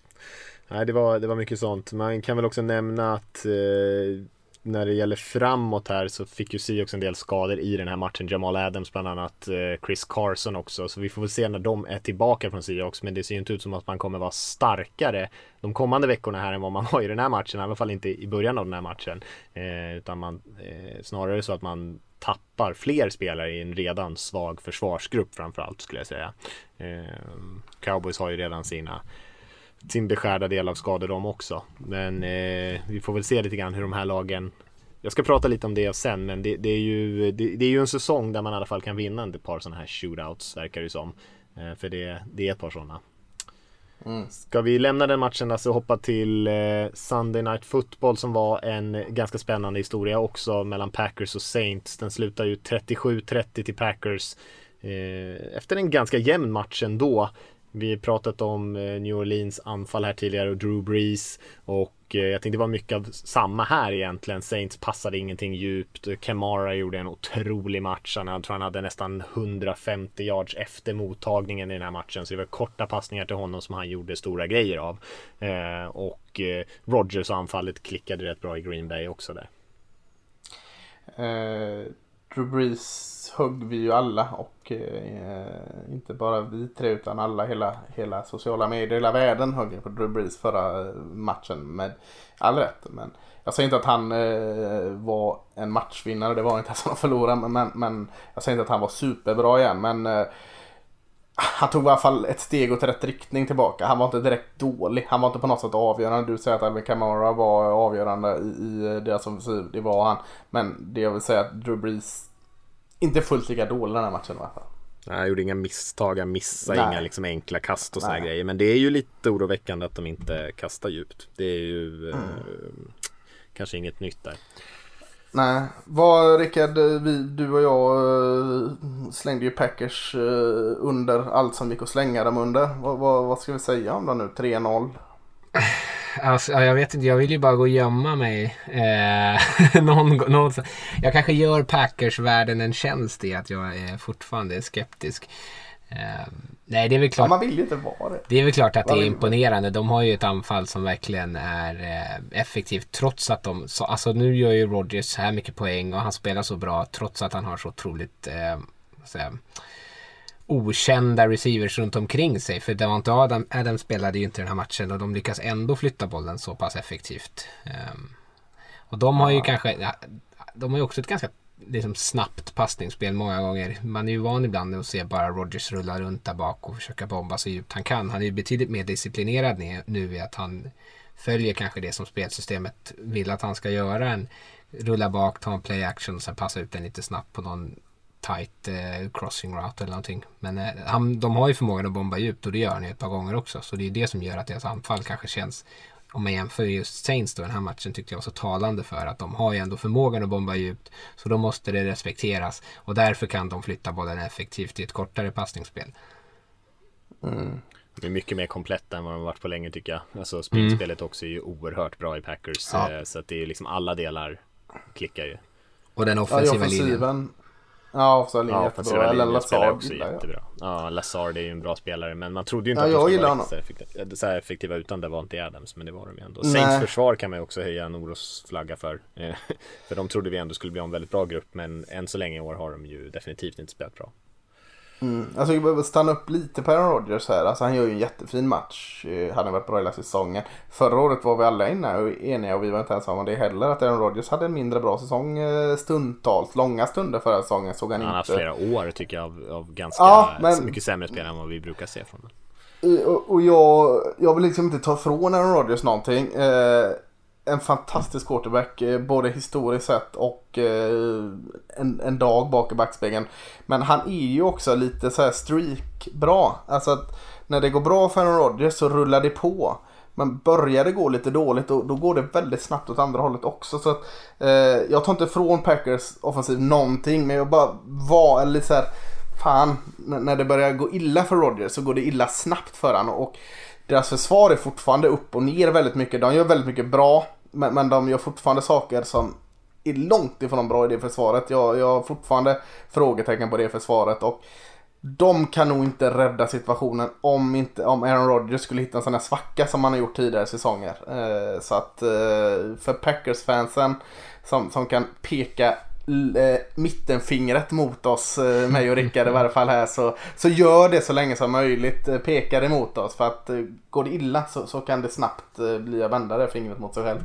Nej, det var, det var mycket sånt. Man kan väl också nämna att eh, när det gäller framåt här så fick ju Seahawks en del skador i den här matchen. Jamal Adams bland annat, eh, Chris Carson också. Så vi får väl se när de är tillbaka från Seahawks. Men det ser ju inte ut som att man kommer vara starkare de kommande veckorna här än vad man var i den här matchen. I alla fall inte i början av den här matchen. Eh, utan man, eh, snarare så att man tappar fler spelare i en redan svag försvarsgrupp framförallt skulle jag säga. Eh, Cowboys har ju redan sina sin beskärda del av skador de också. Men eh, vi får väl se lite grann hur de här lagen jag ska prata lite om det sen men det, det är, ju, det, det, är ju en säsong där man i alla fall kan vinna ett par sådana här shootouts verkar det som. Eh, för det, det är ett par sådana. Mm. Ska vi lämna den matchen och hoppa till eh, Sunday Night Football som var en ganska spännande historia också mellan Packers och Saints. Den slutar ju 37-30 till Packers eh, efter en ganska jämn match ändå. Vi har pratat om eh, New Orleans anfall här tidigare och Drew Brees och eh, jag tänkte det var mycket av samma här egentligen. Saints passade ingenting djupt. Kemara gjorde en otrolig match. Han, jag tror han hade nästan 150 yards efter mottagningen i den här matchen. Så det var korta passningar till honom som han gjorde stora grejer av. Eh, och Rogers Rogers anfallet klickade rätt bra i Green Bay också där. Uh, Drew Brees högg vi ju alla och eh, inte bara vi tre utan alla, hela, hela sociala medier, hela världen högg på Drew Brees förra eh, matchen med all rätt. Men jag säger inte att han eh, var en matchvinnare, det var inte att han förlorade, men, men jag säger inte att han var superbra igen. Men eh, han tog i alla fall ett steg åt rätt riktning tillbaka. Han var inte direkt dålig. Han var inte på något sätt avgörande. Du säger att Alvin Kamara var avgörande i, i deras offensiv. Det var han. Men det jag vill säga är att Drew Brees inte fullt lika dålig den här matchen i alla fall. Nej, jag gjorde inga misstag, jag missade Nej. inga liksom enkla kast och sådana grejer. Men det är ju lite oroväckande att de inte kastar djupt. Det är ju Mm. eh, kanske inget nytt där. Nej, vad Rickard, eh, vi, du och jag eh, slängde ju Packers eh, under allt som gick att slänga dem under. Vad, vad, vad ska vi säga om dem nu? 3-0? Alltså, jag vet inte, jag vill ju bara gå och gömma mig. Eh, någon, någon, jag kanske gör Packers-världen en tjänst i att jag är fortfarande skeptisk. Eh, nej, det är väl Ja, klart. man vill ju inte vara det. Det är väl klart att det är imponerande. De har ju ett anfall som verkligen är eh, effektivt trots att de... Så, alltså nu gör ju Rodgers så här mycket poäng och han spelar så bra trots att han har så otroligt eh, säger jag, okända receivers runt omkring sig. För Davante Adam, Adams spelade ju inte den här matchen och de lyckas ändå flytta bollen så pass effektivt. Ehm, och de har ju kanske... ja, De har ju också ett ganska liksom, snabbt passningsspel många gånger. Man är ju van ibland att se bara Rodgers rulla runt där bak och försöka bomba så djupt han kan. Han är ju betydligt mer disciplinerad nu i att han följer kanske det som spelsystemet vill att han ska göra. En rulla bak, ta en play action och sen passa ut den lite snabbt på någon tight eh, crossing route eller någonting. Men eh, han, de har ju förmågan att bomba djupt och det gör han ju ett par gånger också. Så det är det som gör att deras anfall kanske känns om man jämför just Saints då, den här matchen tyckte jag var så talande för att de har ju ändå förmågan att bomba djupt. Så då måste det respekteras och därför kan de flytta bollen effektivt i ett kortare passningsspel. De är mycket mer kompletta än vad de varit på länge tycker jag. Alltså springspelet också är ju oerhört bra i Packers. Ja. eh, Så att det är liksom alla delar klickar ju. Och den Ja, offensiva linjen. Ja, linjen Ja, jättebra. Eller Lazard också gillar jag. jättebra. Ja, Lazard är ju en bra spelare men man trodde ju inte Ja, att jag de skulle vara så effektiva, så här effektiva utan det var inte Adams men det var de ju ändå. Nej. Saints försvar kan man ju också höja en orosflagga för. Eh, för de trodde vi ändå skulle bli en väldigt bra grupp men än så länge i år har de ju definitivt inte spelat bra. Alltså vi behöver stanna upp lite på Aaron Rodgers här. Alltså han gör ju en jättefin match. Eh, Han har varit bra hela säsongen. Förra året var vi alla inne eniga och vi var inte ensamma om det heller. Att Aaron Rodgers hade en mindre bra säsong eh, stundtals. Långa stunder förra säsongen såg han Han har haft inte. flera år tycker jag av, av ganska Ja, men- mycket sämre spelare än vad vi brukar se från honom. Eh, Och, och jag, jag vill liksom inte ta ifrån Aaron Rodgers någonting. Eh, en fantastisk quarterback, eh, både historiskt sett och eh, en, en dag bak i backspegeln. Men han är ju också lite så här streak bra. Alltså att när det går bra för Aaron Rodgers så rullar det på. Men börjar det gå lite dåligt då, då går det väldigt snabbt åt andra hållet också. Så att, eh, jag tar inte ifrån Packers offensiv någonting men jag bara var lite så här fan, när det börjar gå illa för Rodgers så går det illa snabbt för honom. och deras försvar är fortfarande upp och ner väldigt mycket. De gör väldigt mycket bra, men, men de gör fortfarande saker som är långt ifrån bra i det försvaret. Jag, jag har fortfarande frågetecken på det försvaret och de kan nog inte rädda situationen om, inte, om Aaron Rodgers skulle hitta en sån här svacka som han har gjort tidigare säsonger. Eh, så att eh, för Packers-fansen som, som kan peka eh, mittenfingret mot oss, eh, mig och Rickard i varje fall här, så, så gör det så länge som möjligt. Eh, peka det mot oss för att eh, går det illa så, så kan det snabbt eh, bli att vända det fingret mot sig själv.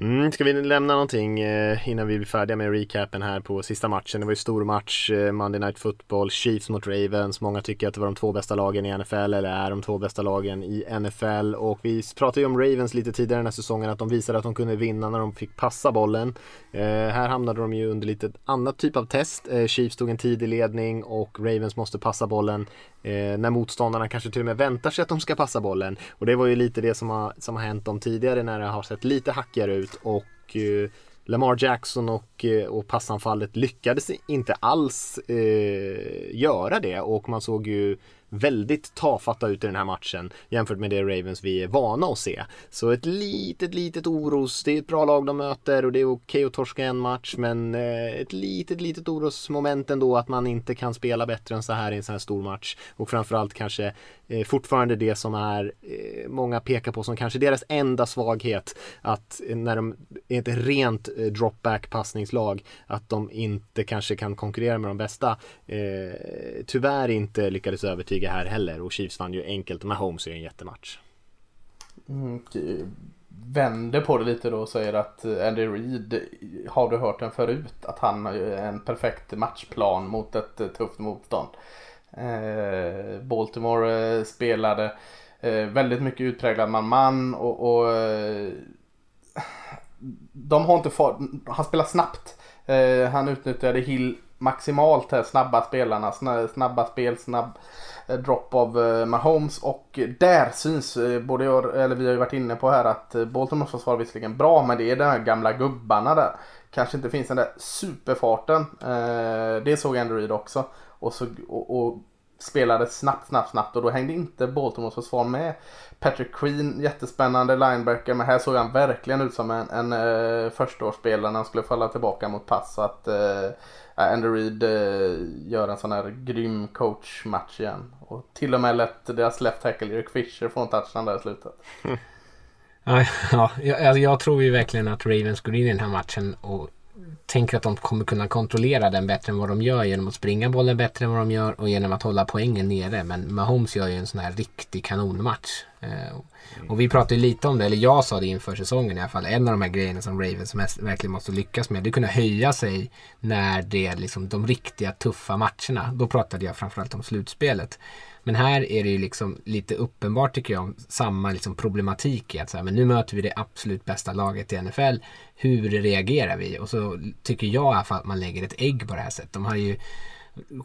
Mm, ska vi lämna någonting eh, innan vi blir färdiga med recapen här på sista matchen? Det var ju stor match, eh, Monday Night Football, Chiefs mot Ravens. Många tycker att det var de två bästa lagen i NFL, eller är de två bästa lagen i NFL. Och vi pratade ju om Ravens lite tidigare den här säsongen, att de visade att de kunde vinna när de fick passa bollen. Eh, här hamnade de ju under lite annat typ av test. Eh, Chiefs tog en tidig ledning och Ravens måste passa bollen eh, när motståndarna kanske till och med väntar sig att de ska passa bollen. Och det var ju lite det som har, som har hänt dem tidigare när det har sett lite hackigare ut och eh, Lamar Jackson och, eh, och passanfallet lyckades inte alls eh, göra det. Och man såg ju väldigt tafatta ut i den här matchen jämfört med det Ravens vi är vana att se. Så ett litet, litet oros. Det är ett bra lag de möter och det är okej att torska en match men eh, ett litet, litet orosmoment ändå att man inte kan spela bättre än så här i en sån här stor match. Och framförallt kanske eh, fortfarande det som är eh, många pekar på som kanske deras enda svaghet att när de är ett rent dropback passningslag att de inte kanske kan konkurrera med de bästa. Tyvärr inte lyckades övertyga här heller och Chiefs vann ju enkelt. Mahomes är ju en jättematch. Mm, vänder på det lite då och säger att eh, Andy Reid, har du hört den förut? Att han har ju en perfekt matchplan mot ett eh, tufft motstånd. Eh, Baltimore spelade väldigt mycket utpräglad man-man och, och de har inte fått, han spelar snabbt. Han utnyttjade Hill maximalt här, snabba spelarna, snabba spel, snabb Eh, drop av eh, Mahomes och där syns, eh, både jag, eller vi har ju varit inne på här att eh, Baltimores försvar visserligen bra men det är de här gamla gubbarna där. Kanske inte finns den där superfarten. Det såg Andrew Reid också. Och, så, och, och spelade snabbt, snabbt, snabbt och då hängde inte Baltimores försvar med. Patrick Queen, jättespännande linebacker, men här såg han verkligen ut som en, en uh, förstaårsspelare när han skulle falla tillbaka mot pass. Så att uh, Andy Reid eh, gör en sån här grym coachmatch igen. Och till och med lät deras left tackle Eric Fisher få en touchdown där i slutet. Ja, ja jag, jag tror ju verkligen att Ravens går in i den här matchen och tänker att de kommer kunna kontrollera den bättre än vad de gör genom att springa bollen bättre än vad de gör och genom att hålla poängen nere. Men Mahomes gör ju en sån här riktig kanonmatch. Eh, och vi pratade lite om det, eller jag sa det inför säsongen i alla fall. En av de här grejerna som Ravens mest, verkligen måste lyckas med, det är att kunna höja sig när det är liksom de riktiga tuffa matcherna. Då pratade jag framförallt om slutspelet. Men här är det ju liksom lite uppenbart tycker jag samma liksom problematik i att så här, men nu möter vi det absolut bästa laget i NFL. Hur reagerar vi? Och så tycker jag i alla fall att man lägger ett ägg på det här sättet. De har ju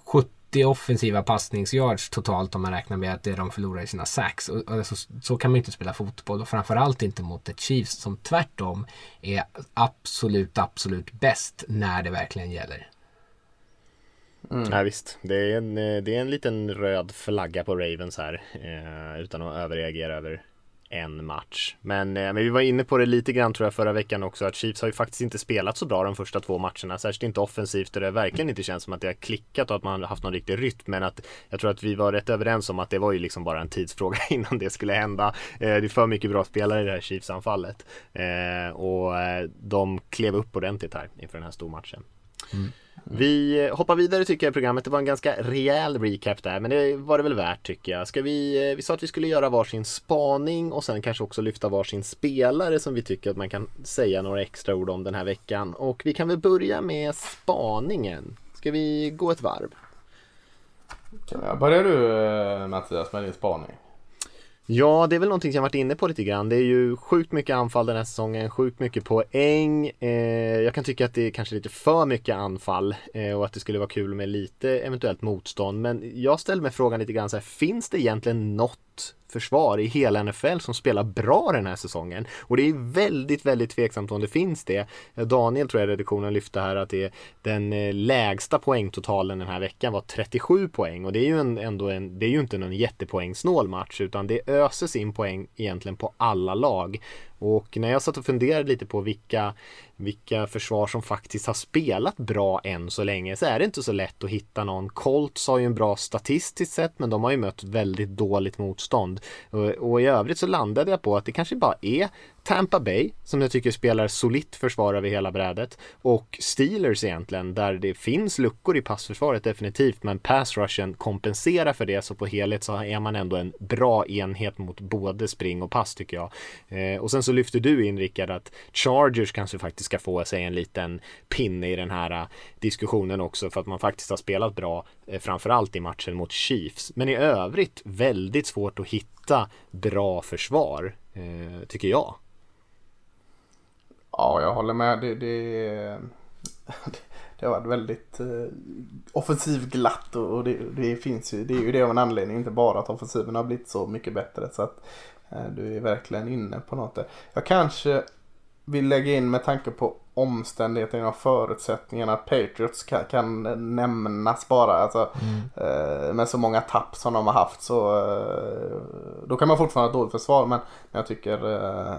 70 offensiva passningsyards totalt om man räknar med att det är de förlorar i sina sacks. Och, och så, så, kan man ju inte spela fotboll och framförallt inte mot ett Chiefs som tvärtom är absolut, absolut bäst när det verkligen gäller. Mm. Ja, visst, det är, en, eh, det är en liten röd flagga på Ravens här eh, utan att överreagera över en match. Men, eh, men vi var inne på det lite grann tror jag förra veckan också att Chiefs har ju faktiskt inte spelat så bra de första två matcherna. Särskilt inte offensivt och det verkligen inte känns som att det har klickat och att man har haft någon riktig rytm. Men att jag tror att vi var rätt överens om att det var ju liksom bara en tidsfråga innan det skulle hända. Eh, det är för mycket bra spelare i det här Chiefs-anfallet. Eh, och eh, de klev upp ordentligt här inför den här stormatchen. Mm. Vi hoppar vidare tycker jag i programmet. Det var en ganska rejäl recap där, men det var det väl värt tycker jag. Ska vi, eh, vi sa att vi skulle göra varsin spaning och sen kanske också lyfta varsin spelare som vi tycker att man kan säga några extra ord om den här veckan. Och vi kan väl börja med spaningen. Ska vi gå ett varv? Börja du eh, Mattias med din spaning? Ja, det är väl någonting som jag varit inne på lite grann. Det är ju sjukt mycket anfall den här säsongen, sjukt mycket poäng. Eh, jag kan tycka att det är kanske lite för mycket anfall eh, och att det skulle vara kul med lite eventuellt motstånd. Men jag ställer mig frågan lite grann så här, finns det egentligen något försvar i hela NFL som spelar bra den här säsongen. Och det är väldigt, väldigt tveksamt om det finns det. Daniel tror jag redaktionen lyfte här att det är den eh, lägsta poängtotalen den här veckan var 37 poäng och det är ju en, ändå en, det är ju inte någon jättepoängsnål match utan det öses in poäng egentligen på alla lag. Och när jag satt och funderade lite på vilka, vilka försvar som faktiskt har spelat bra än så länge så är det inte så lätt att hitta någon. Colts har ju en bra statistiskt sett men de har ju mött väldigt dåligt motstånd. Och, och i övrigt så landade jag på att det kanske bara är Tampa Bay som jag tycker spelar solitt försvar över hela brädet och Steelers egentligen där det finns luckor i passförsvaret definitivt men pass rushen kompenserar för det så på helhet så är man ändå en bra enhet mot både spring och pass tycker jag. Eh, och sen så lyfter du in Rickard att Chargers kanske faktiskt ska få sig en liten pinne i den här eh, diskussionen också för att man faktiskt har spelat bra eh, framförallt i matchen mot Chiefs. Men i övrigt väldigt svårt att hitta bra försvar eh, tycker jag. Ja, jag håller med. Det, det, det har varit väldigt offensiv offensivglatt och, det, det, finns ju, det är ju det av en anledning. Inte bara att offensiven har blivit så mycket bättre. Så att eh, du är verkligen inne på något där. Jag kanske vill lägga in med tanke på omständigheterna och förutsättningarna att Patriots kan, kan nämnas bara. Alltså, mm. eh, med så många tapp som de har haft så eh, då kan man fortfarande ha ett dåligt försvar men, men jag tycker eh,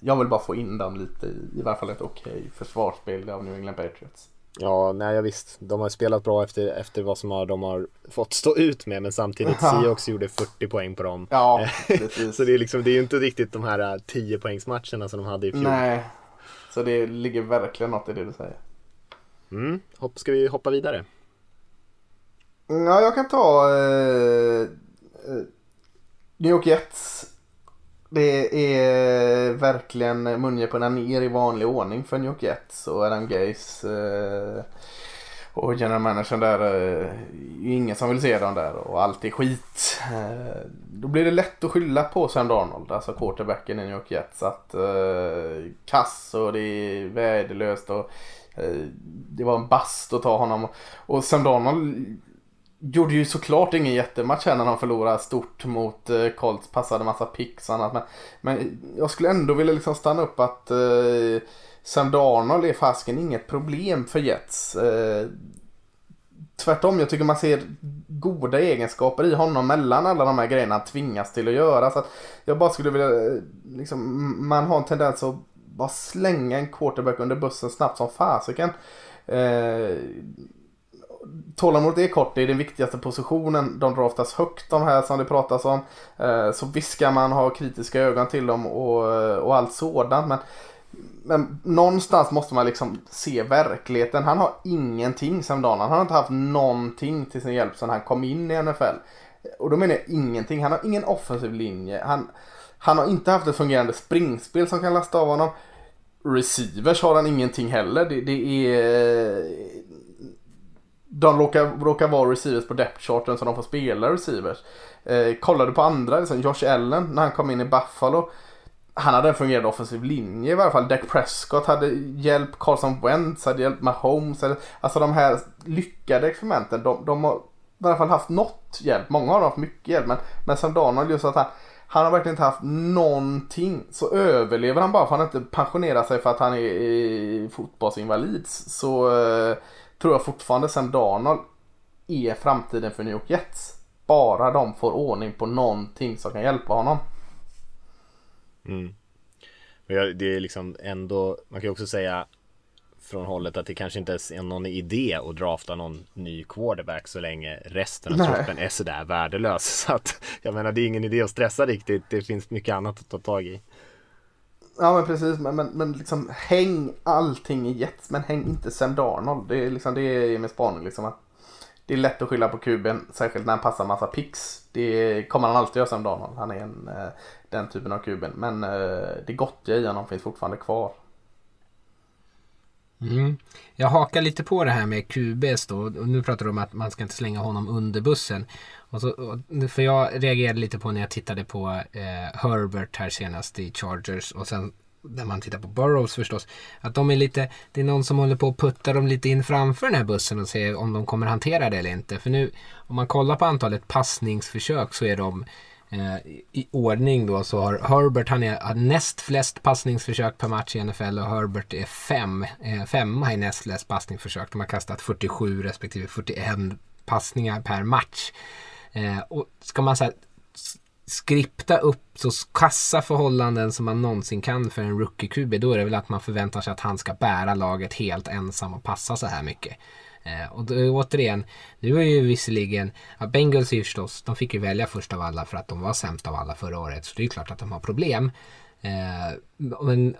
jag vill bara få in dem lite i, i varje fall ett okej okay försvarsspel av New England Patriots. Ja, nej visst. De har spelat bra efter, efter vad som har, de har fått stå ut med men samtidigt Seahawks gjorde 40 poäng på dem. Ja, precis. så det är liksom, det är ju inte riktigt de här 10 poängsmatcherna som de hade i fjol. Nej, så det ligger verkligen något i det du säger. Mm, hopp, ska vi hoppa vidare? Ja, jag kan ta eh, eh New York Jets. Det är verkligen mungiporna ner i vanlig ordning för New York Jets och Adam Gaze. Eh, och general managern där eh, är ingen som vill se dem där och allt är skit. Eh, då blir det lätt att skylla på Sam Darnold, alltså quarterbacken i New York Jets. Att eh, kass och det är värdelöst och eh, det var en bast att ta honom. Och Sam Darnold gjorde ju såklart ingen jättematch här när de förlorade stort mot eh, Colts, passade massa picks och annat. Men, men jag skulle ändå vilja liksom stanna upp att eh, Sam Darnold är fasken inget problem för Jets. Eh, tvärtom, jag tycker man ser goda egenskaper i honom mellan alla de här grejerna han tvingas till att göra. Så att jag bara skulle vilja, eh, liksom, man har en tendens att bara slänga en quarterback under bussen snabbt som fasiken. Eh, Tålamodet är kort, det är den viktigaste positionen. De drar oftast högt de här som det pratas om. Eh, så visst ska man ha kritiska ögon till dem och, och allt sådant. Men, men någonstans måste man liksom se verkligheten. Han har ingenting sedan dagen. Han har inte haft någonting till sin hjälp sedan han kom in i NFL. Och då menar jag ingenting. Han har ingen offensiv linje. Han, han har inte haft ett fungerande springspel som kan lasta av honom. Receivers har han ingenting heller. Det, det är de råkar, råkar vara receivers på depth charten så de får spela receivers. Eh, kollade på andra, liksom Josh Allen när han kom in i Buffalo. Han hade en fungerande offensiv linje i varje fall. Dak Prescott hade hjälp, Carson Wentz hade hjälp med Holmes. Alltså de här lyckade experimenten, de, de har i alla fall haft något hjälp. Många har haft mycket hjälp men, men som Donald just att han, han har verkligen inte haft någonting. Så överlever han bara för att han inte pensionerar sig för att han är, är fotbollsinvalid. Så eh, tror jag fortfarande Sam Darnold är framtiden för New York Jets. Bara de får ordning på någonting som kan hjälpa honom. Mm. Men det är liksom ändå, man kan ju också säga från hållet att det kanske inte är någon idé att drafta någon ny quarterback så länge resten av Nej. truppen är sådär värdelös. Så att jag menar det är ingen idé att stressa riktigt. Det finns mycket annat att ta tag i. Ja men precis, men, men, men liksom häng allting i Jets men häng inte Sam Darnold. Det är, liksom, det är min spaning liksom. Att det är lätt att skylla på kuben, särskilt när han passar massa picks. Det kommer han alltid göra Sam Darnold. Han är en, eh, den typen av kuben. Men eh, det gottiga i honom finns fortfarande kvar. Mm. Jag hakar lite på det här med QBs då. Och nu pratar du om att man ska inte slänga honom under bussen. Och så, för jag reagerade lite på när jag tittade på eh, Herbert här senast i Chargers. Och sen när man tittar på Burrows förstås. Att de är lite, det är någon som håller på att putta dem lite in framför den här bussen och se om de kommer hantera det eller inte. För nu om man kollar på antalet passningsförsök så är de Eh, i ordning då så har Herbert han är har näst flest passningsförsök per match i NFL och Herbert är fem, eh, femma i näst flest passningsförsök. De har kastat 47 respektive 41 passningar per match. Eh, och ska man så skripta upp så kassa förhållanden som man någonsin kan för en rookie-QB då är det väl att man förväntar sig att han ska bära laget helt ensam och passa så här mycket. Eh, och då, återigen, nu är ju visserligen, ja, Bengals är ju förstås, de fick ju välja först av alla för att de var sämst av alla förra året. Så det är ju klart att de har problem. Eh, men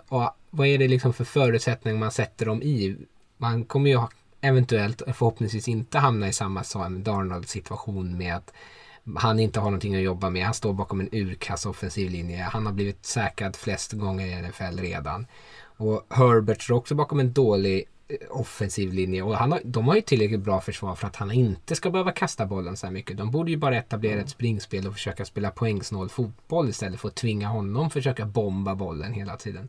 vad är det liksom för förutsättningar man sätter dem i? Man kommer ju eventuellt förhoppningsvis inte hamna i samma som Darnold situation med att han inte har någonting att jobba med. Han står bakom en urkass offensiv linje. Han har blivit säkrad flest gånger i NFL redan. Och Herbert står också bakom en dålig offensiv linje och han har, de har ju tillräckligt bra försvar för att han inte ska behöva kasta bollen så här mycket. De borde ju bara etablera ett springspel och försöka spela poängsnål fotboll istället för att tvinga honom försöka bomba bollen hela tiden.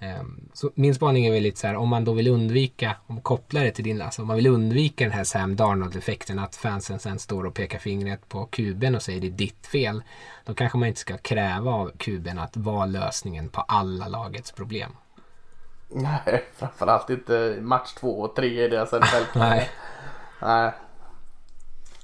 Um, så min spaning är väl lite så här om man då vill undvika, om kopplar det till din, alltså om man vill undvika den här Sam Darnold-effekten att fansen sen står och pekar fingret på kuben och säger det är ditt fel. Då kanske man inte ska kräva av kuben att vara lösningen på alla lagets problem. Nej, framförallt inte match två och tre i deras NFL. Nej. Nej.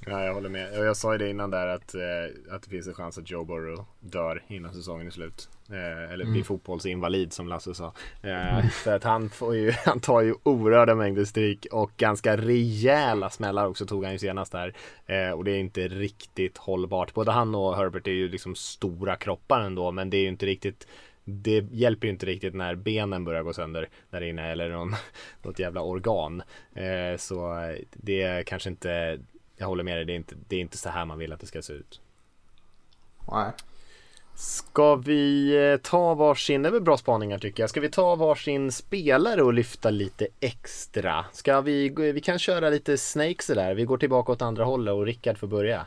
Ja, jag håller med. Jag sa ju det innan där att, eh, att det finns en chans att Joe Burrow dör innan säsongen är slut. Eh, eller blir mm. fotbollsinvalid som Lasse sa. Eh, mm. För att han, får ju, han tar ju oerhörda mängder stryk och ganska rejäla smällar också tog han ju senast där. Eh, och det är inte riktigt hållbart. Både han och Herbert är ju liksom stora kroppar ändå men det är ju inte riktigt det hjälper ju inte riktigt när benen börjar gå sönder där inne eller någon, något jävla organ. Eh, så det är kanske inte, jag håller med dig, det är, inte, det är inte så här man vill att det ska se ut. Nej. Ska vi eh, ta varsin, det är väl bra spaningar tycker jag. Ska vi ta varsin spelare och lyfta lite extra? Ska vi, vi kan köra lite snakes där. Vi går tillbaka åt andra hållet och Rickard får börja.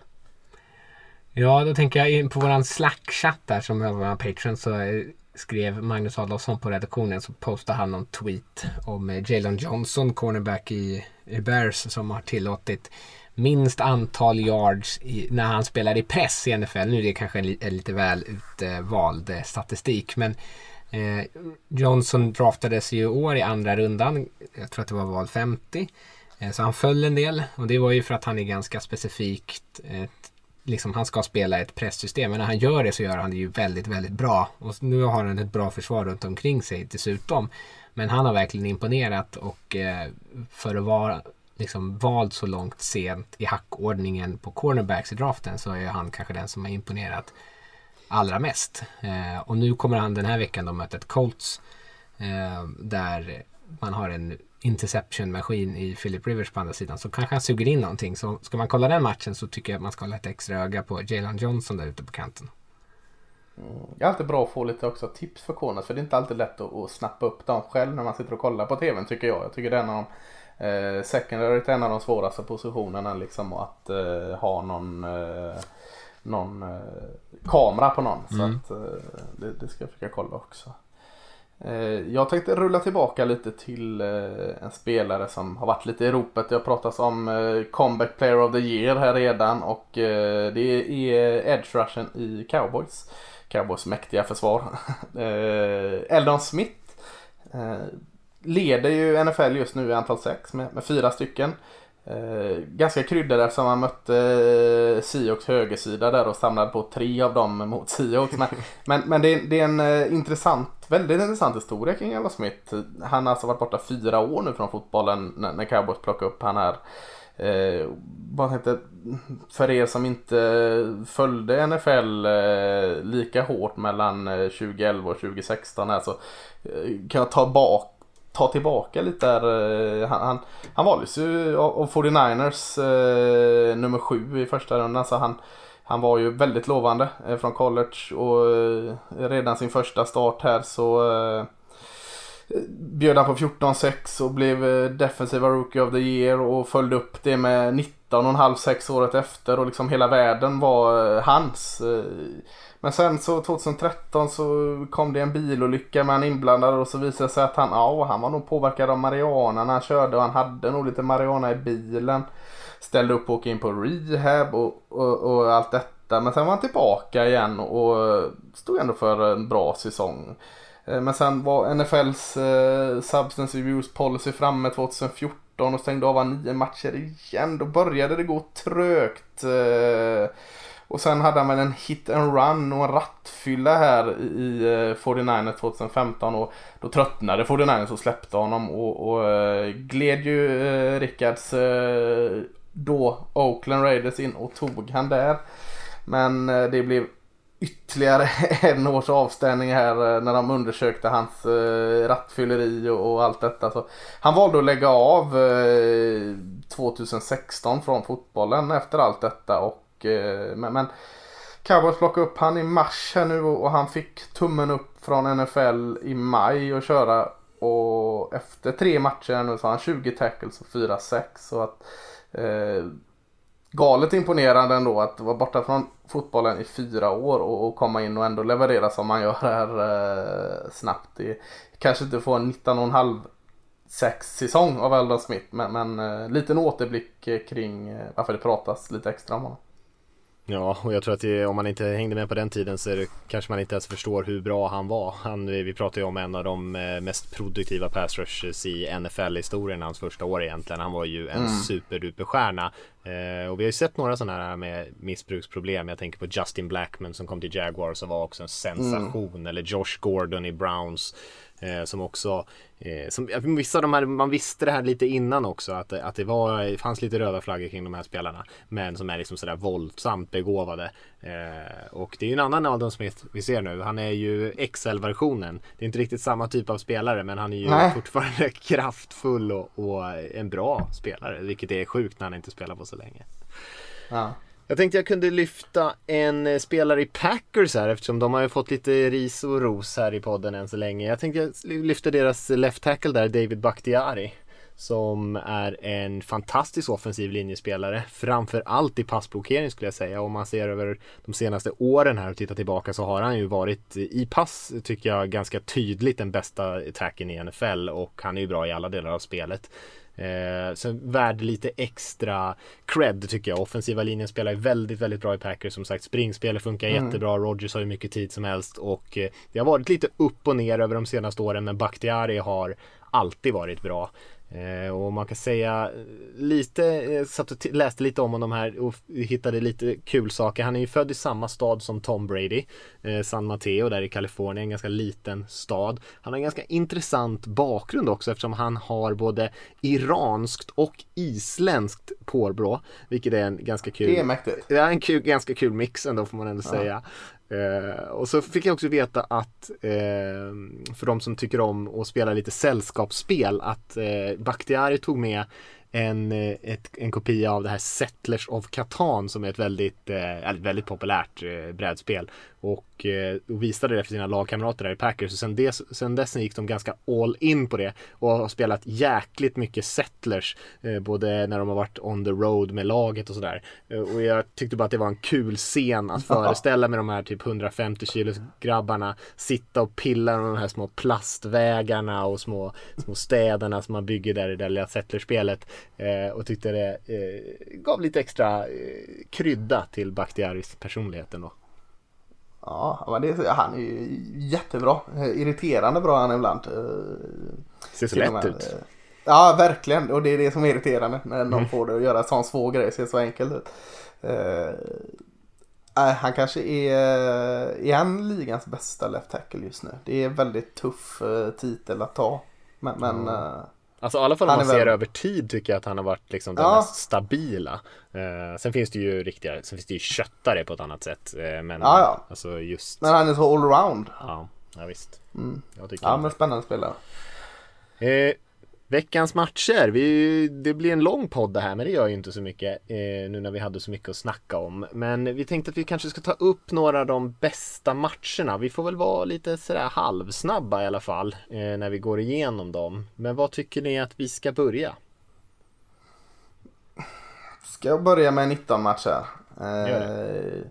Ja, då tänker jag in på våran Slack-chatt där som är vår Patreon så eh, skrev Magnus Adolfsson på redaktionen så postade han någon tweet om eh, Jalen Johnson, cornerback i, i Bears som har tillåtit minst antal yards i, när han spelar i press i NFL. Nu är det kanske en lite väl utvald eh, statistik men eh, Johnson draftades ju i år i andra rundan. Jag tror att det var val 50. Eh, så han föll en del och det var ju för att han är ganska specifikt ett liksom, han ska spela ett presssystem. Men när han gör det så gör han det ju väldigt, väldigt bra. Och nu har han ett bra försvar runt omkring sig dessutom. Men han har verkligen imponerat och eh, för att vara liksom vald så långt sent i hackordningen på cornerbacks i draften så är han kanske den som har imponerat allra mest. Eh, och nu kommer han den här veckan då möta ett Colts eh, där man har en interception-maskin i Philip Rivers på andra sidan så kanske han suger in någonting. Så ska man kolla den matchen så tycker jag att man ska hålla ett extra öga på Jalen Johnson där ute på kanten. Mm. Det är alltid bra att få lite också tips för corners för det är inte alltid lätt att, att snappa upp dem själv när man sitter och kollar på tvn tycker jag. Jag tycker det är en av de eh, secondary är en av de svåraste positionerna liksom att eh, ha någon eh, någon eh, kamera på någon. Mm. Så att eh, det, det, ska jag försöka kolla också. Eh, jag tänkte rulla tillbaka lite till eh, en spelare som har varit lite i ropet. Det har pratats om eh, comeback player of the year här redan och det är edge rushen i Cowboys. Cowboys mäktiga försvar. Eldon Smith leder ju NFL just nu i antal sex med, med fyra stycken. Eh, ganska kryddad eftersom han mötte eh, Seahawks högersida där och samlade på tre av dem mot Seahawks. Men, men, men det, är, det, är, en eh, intressant, väldigt intressant historia kring Ella Smith. Han har alltså varit borta fyra år nu från fotbollen när, när Cowboys plockade upp han här. Eh, bara tänkte, för er som inte följde NFL eh, lika hårt mellan eh, 2011 och 2016 här så eh, kan jag ta bak ta tillbaka lite där. Eh, han, han, han valdes ju av 49ers eh, nummer sju i första rundan. Så han, han var ju väldigt lovande eh, från college och eh, redan sin första start här så eh, bjöd han på 14-6 och blev eh, defensiva rookie of the year och följde upp det med 19,5-6 året efter och liksom hela världen var eh, hans. Men sen så 2013 så kom det en bilolycka med han inblandad och så visade det sig att han, ja, han var nog påverkad av marijuana när han körde och han hade nog lite marijuana i bilen. Ställde upp och åkte in på rehab och, och, och allt detta. Men sen var han tillbaka igen och stod ändå för en bra säsong. Eh, men sen var NFLs eh, Substance Abuse Policy framme 2014 och stängde av han nio matcher igen. Då började det gå trögt. Eh, och sen hade han väl en hit and run och en rattfylla här i 49 2015 eh, och då tröttnade 49 och släppte honom och, och eh, gled ju eh, Rickards då Oakland Raiders in och tog han där. Men det blev ytterligare en års avstängning här när de undersökte hans rattfylleri och, allt detta. Så han valde att lägga av 2016 från fotbollen efter allt detta och Eh, men, men Cowboys plockade upp han i mars här nu och han fick tummen upp från NFL i maj och köra. Och efter tre matcher nu så har han 20 tackles och 4-6. Så att eh, galet imponerande ändå att vara borta från fotbollen i fyra år och, och komma in och ändå leverera som man gör här eh, snabbt. Det, kanske inte få en 19,5 sex säsong av Eldon Smith men, men eh, liten återblick eh, kring eh, varför det pratas lite extra om honom. Ja, och jag tror att det, om man inte hängde med på den tiden så det, kanske man inte ens förstår hur bra han var. Han, vi pratar ju om en av de eh, mest produktiva pass rushers i NFL-historien hans första år egentligen. Han var ju en mm. superduperstjärna. Eh, och vi har ju sett några sådana här med missbruksproblem. Jag tänker på Justin Blackman som kom till Jaguars och var också en sensation. Mm. Eller Josh Gordon i Browns. Eh, som också, eh, som, vissa de här, man visste det här lite innan också att, att det var, fanns lite röda flaggor kring de här spelarna. Men som är liksom sådär våldsamt begåvade. Eh, och det är ju en annan Aldon Smith vi ser nu. Han är ju XL-versionen. Det är inte riktigt samma typ av spelare men han är ju Nej. fortfarande kraftfull och, och, en bra spelare. Vilket är sjukt när han inte spelar på så länge. Ja. Jag tänkte jag kunde lyfta en eh, spelare i Packers här eftersom de har ju fått lite ris och ros här i podden än så länge. Jag tänkte jag lyfta deras left tackle där, David Bakhtiari. Som är en fantastisk offensiv linjespelare. Framför allt i passblockering skulle jag säga. Om man ser över de senaste åren här och tittar tillbaka så har han ju varit i pass tycker jag ganska tydligt den bästa attacken i NFL. Och han är ju bra i alla delar av spelet. Eh, så värd lite extra cred tycker jag. Offensiva linjen spelar väldigt, väldigt bra i Packers. Som sagt, springspelet funkar mm. jättebra. Rogers har ju mycket tid som helst och eh, det har varit lite upp och ner över de senaste åren. Men Bakhtiari har alltid varit bra. Eh, och man kan säga lite, jag satt och läste lite om honom här och hittade lite kul saker. Han är ju född i samma stad som Tom Brady, eh, San Mateo där i Kalifornien, en ganska liten stad. Han har en ganska intressant bakgrund också eftersom han har både iranskt och isländskt påbrå, vilket är en ganska kul. Det är mäktigt. Det är en kul, ganska kul mix ändå får man ändå ja. säga. Eh, och så fick jag också veta att eh, för de som tycker om att spela lite sällskapsspel att eh, Bakhtiari tog med en, eh, ett, en kopia av det här Settlers of Catan som är ett väldigt, eh, väldigt populärt eh, brädspel. Och, eh, och visade det för sina lagkamrater där i Packers. Och sen, des, sen dess gick de ganska all in på det och har spelat jäkligt mycket Settlers. Eh, både när de har varit on the road med laget och sådär. Eh, och jag tyckte bara att det var en kul scen att föreställa med de här typ 150 kilos grabbarna sitta och pilla med de här små plastvägarna och små, små städerna som man bygger där i det lilla Settlers-spelet. Eh, och tyckte det gav lite extra krydda till Bakhtiaris personlighet ändå. Ja, men det, han är ju jättebra. Irriterande bra han ibland. Ser så lätt ut. Ja, verkligen. Och det är det som är irriterande. När någon mm. får det att göra sån svår grej. Ser så enkelt ut. Uh, han kanske är, är han ligans bästa left tackle just nu. Det är en väldigt tuff uh, titel att ta. Men, men uh, Alltså i alla fall om man ser väl... över tid tycker jag att han har varit liksom den ja. mest stabila. Eh, sen finns det ju riktiga, sen finns det ju köttare på ett annat sätt. Eh, men ja, ja. alltså just. Men han är så allround. Ja, ja visst. Mm. ja, men spännande spelare. Eh, Veckans matcher. Vi, det blir en lång podd det här men det gör ju inte så mycket eh, nu när vi hade så mycket att snacka om. Men vi tänkte att vi kanske ska ta upp några av de bästa matcherna. Vi får väl vara lite sådär halvsnabba i alla fall eh, när vi går igenom dem. Men vad tycker ni att vi ska börja? Ska jag börja med 19 matcher? Eh,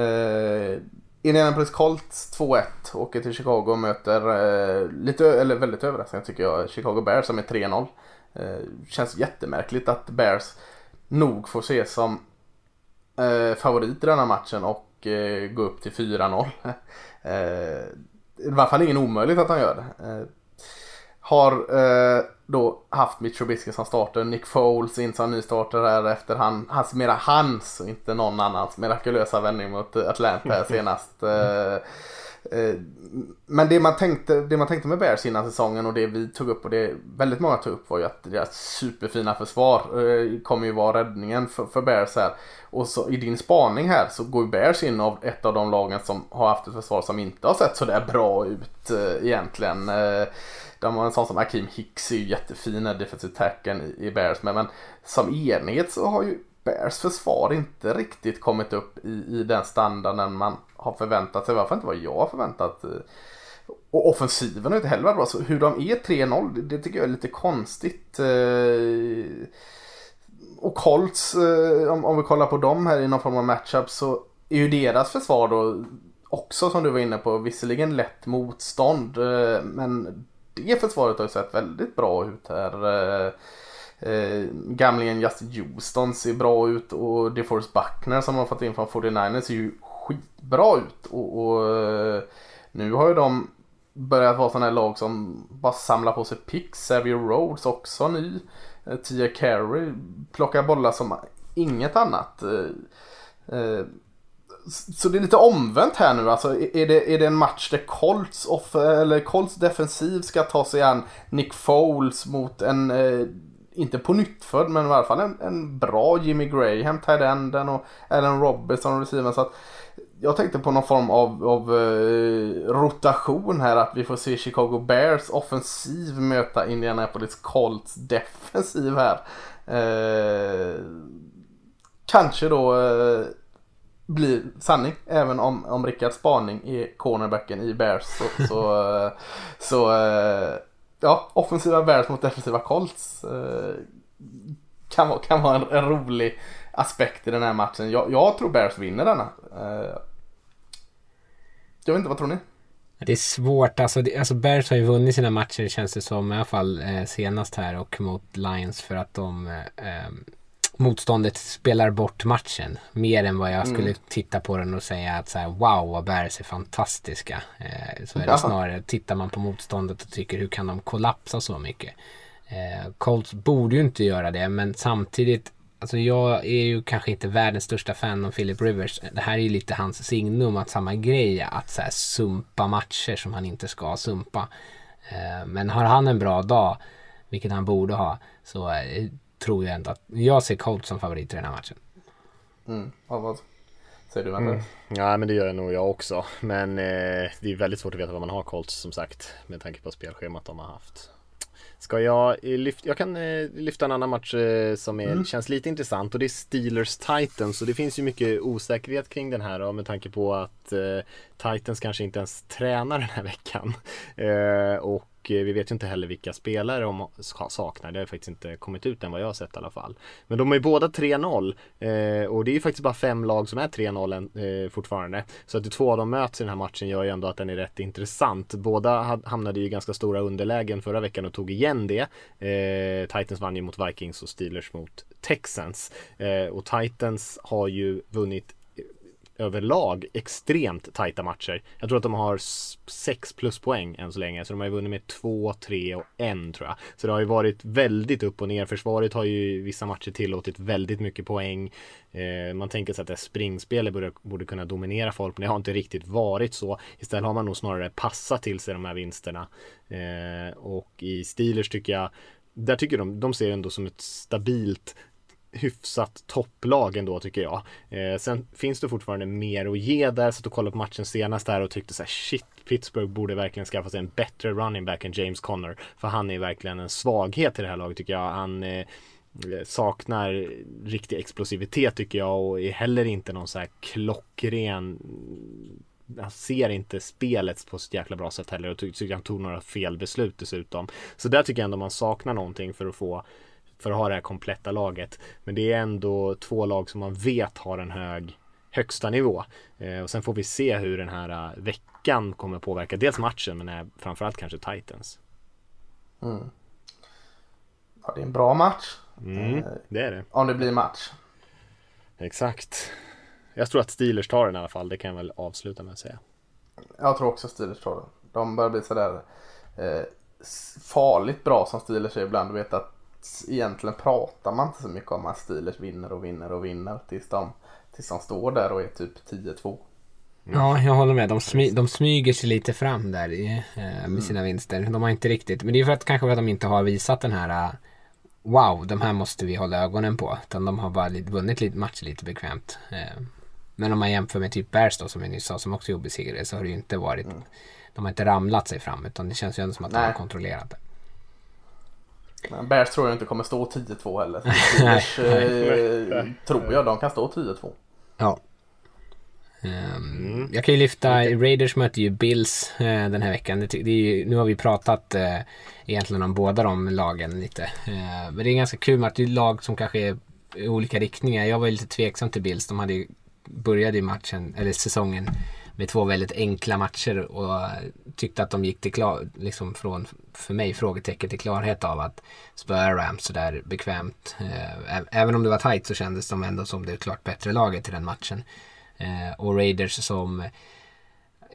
eh, Indianapolis Colts 2-1 åker till Chicago och möter eh, lite, eller väldigt överraskande tycker jag, Chicago Bears som är 3-0. Eh, känns jättemärkligt att Bears nog får ses som eh, favorit i denna matchen och eh, gå upp till 4-0. eh, I alla fall ingen omöjligt att han gör det. Eh, har eh, då haft Mitch Trubisky som starter, Nick Foles in som nystarter här efter han, hans, mera hans och inte någon annans mirakulösa vändning mot Atlanta senast. Eh, eh, men det man, tänkte, det man tänkte med Bears innan säsongen och det vi tog upp och det väldigt många tog upp var ju att deras superfina försvar eh, kommer ju vara räddningen för, för Bears här. Och så i din spaning här så går ju Bears in av ett av de lagen som har haft ett försvar som inte har sett så där bra ut eh, egentligen. De har en sån som ah, Akim Hicks är ju jättefin defensive tacken i, Bears med men som enhet så har ju Bears försvar inte riktigt kommit upp i, i den standarden man har förväntat sig. Varför inte vad jag har förväntat. Eh, och offensiven har inte heller varit bra. Så hur de är 3-0 det tycker jag är lite konstigt. Eh, och Colts, eh, om, om vi kollar på dem här i någon form av matchup så är ju deras försvar då också som du var inne på visserligen lätt motstånd men det försvaret har ju sett väldigt bra ut här. Eh, eh gamlingen Justin Houston ser bra ut och DeForest Buckner som har fått in från 49ers ser ju skitbra ut. Och, och eh, nu har ju de börjat vara sådana här lag som bara samlar på sig picks. Xavier Rhodes också ny. Eh, Tia Carey plockar bollar som inget annat. Eh, eh så det är lite omvänt här nu. Alltså, är, det, är det en match där Colts, off, eller Colts defensiv ska ta sig an Nick Foles mot en, eh, inte på nyttfödd, men i alla fall en, en bra Jimmy Graham, tight och Allen Robinson, receiver. Så att jag tänkte på någon form av, av eh, rotation här, att vi får se Chicago Bears offensiv möta Indianapolis Colts defensiv här. Eh, kanske då eh, blir sanning. Även om, om Rickards spaning är cornerbacken i Bears. Så, så, eh, så eh, ja, offensiva Bears mot defensiva Colts eh, kan, vara, kan vara en, en, rolig aspekt i den här matchen. Jag, jag tror Bears vinner denna. Jag vet inte, vad tror ni? Det är svårt, alltså, det, alltså Bears har ju vunnit sina matcher känns det som i alla fall senast här och mot Lions för att de eh, motståndet spelar bort matchen. Mer än vad jag skulle mm. titta på den och säga att så här, wow vad Bears är fantastiska. Eh, så är det Jaha. snarare, tittar man på motståndet och tycker hur kan de kollapsa så mycket. Eh, Colts borde ju inte göra det men samtidigt Alltså jag är ju kanske inte världens största fan av Philip Rivers. Det här är ju lite hans signum att samma grej att så här sumpa matcher som han inte ska sumpa. Eh, men har han en bra dag, vilket han borde ha, så eh, tror jag ändå att jag ser Colts som favorit i den här matchen. Mm. Vad säger du Mattias? Mm. Ja men det gör jag nog jag också. Men eh, det är väldigt svårt att veta vad man har Colts som sagt. Med tanke på spelschemat de har haft. Ska jag lyfta, jag kan eh, lyfta en annan match eh, som är, mm. känns lite intressant och det är Steelers Titans och det finns ju mycket osäkerhet kring den här och med tanke på att eh, Titans kanske inte ens tränar den här veckan. Eh, och och vi vet ju inte heller vilka spelare de saknar. Det har faktiskt inte kommit ut än vad jag har sett i alla fall. Men de är ju båda 3-0 eh, och det är ju faktiskt bara fem lag som är 3-0 eh, fortfarande. Så att två av dem möts i den här matchen gör ju ändå att den är rätt intressant. Båda hamnade ju i ganska stora underlägen förra veckan och tog igen det. Titans vann ju mot Vikings och Steelers mot Texans. Och Titans har ju vunnit överlag extremt tajta matcher. Jag tror att de har 6 plus poäng än så länge. Så de har ju vunnit med 2, 3 och 1 tror jag. Så det har ju varit väldigt upp och ner. Försvaret har ju vissa matcher tillåtit väldigt mycket poäng. Eh, man tänker sig att det springspelet borde, borde kunna dominera folk. Men det har inte riktigt varit så. Istället har man nog snarare passat till sig de här vinsterna. Eh, och i Steelers tycker jag där tycker de, de ser ändå som ett stabilt hyfsat topplag ändå tycker jag. Eh, sen finns det fortfarande mer att ge där. satt och kollade på matchen senast där och tyckte så här shit, Pittsburgh borde verkligen skaffa sig en bättre running back än James Conner. För han är verkligen en svaghet i det här laget tycker jag. Han eh, saknar riktig explosivitet tycker jag och är heller inte någon så här klockren han ser inte spelet på sitt jäkla bra sätt heller och tycker han tog några fel beslut dessutom. Så där tycker jag ändå man saknar någonting för att få för att ha det här kompletta laget. Men det är ändå två lag som man vet har en hög högsta nivå. Eh, och sen får vi se hur den här uh, veckan kommer påverka dels matchen men är framförallt kanske Titans. Mm. Ja, det är en bra match. Mm, eh, det är det. Om det blir match. Exakt. Jag tror att Steelers tar den i alla fall. Det kan jag väl avsluta med att säga. Jag tror också Steelers tar den. De börjar bli sådär eh, farligt bra som Steelers är ibland. Du vet att egentligen pratar man inte så mycket om att Steelers vinner och vinner och vinner tills de, tills de står där och är typ 10-2. Mm. Ja, jag håller med. De, smy, de smyger sig lite fram där i, eh, med mm. sina vinster. De har inte riktigt, men det är för att kanske för att de inte har visat den här uh, Wow, de här måste vi hålla ögonen på. Utan de har bara lite, vunnit lite matcher lite bekvämt. Eh, men om man jämför med typ Bears då, som vi nyss sa, som också är obesegrade, så har det ju inte varit mm. De har inte ramlat sig fram, utan det känns ju ändå som att Nej. de har kontrollerat det. Men Bears tror jag inte kommer stå 10-2 heller. Bears, eh, tror jag de kan stå 10-2. Ja. Um, mm. Jag kan ju lyfta, Raiders möter ju Bills uh, den här veckan. Det, det ju, nu har vi pratat uh, egentligen om båda de lagen lite. Uh, men det är ganska kul med att det är lag som kanske är i olika riktningar. Jag var lite tveksam till Bills. De hade började i matchen, eller säsongen med två väldigt enkla matcher och tyckte att de gick till klar, liksom från, för mig, frågetecken till klarhet av att spöa Rams sådär bekvämt. Eh, även om det var tight så kändes de ändå som det klart bättre laget i den matchen. Eh, och Raiders som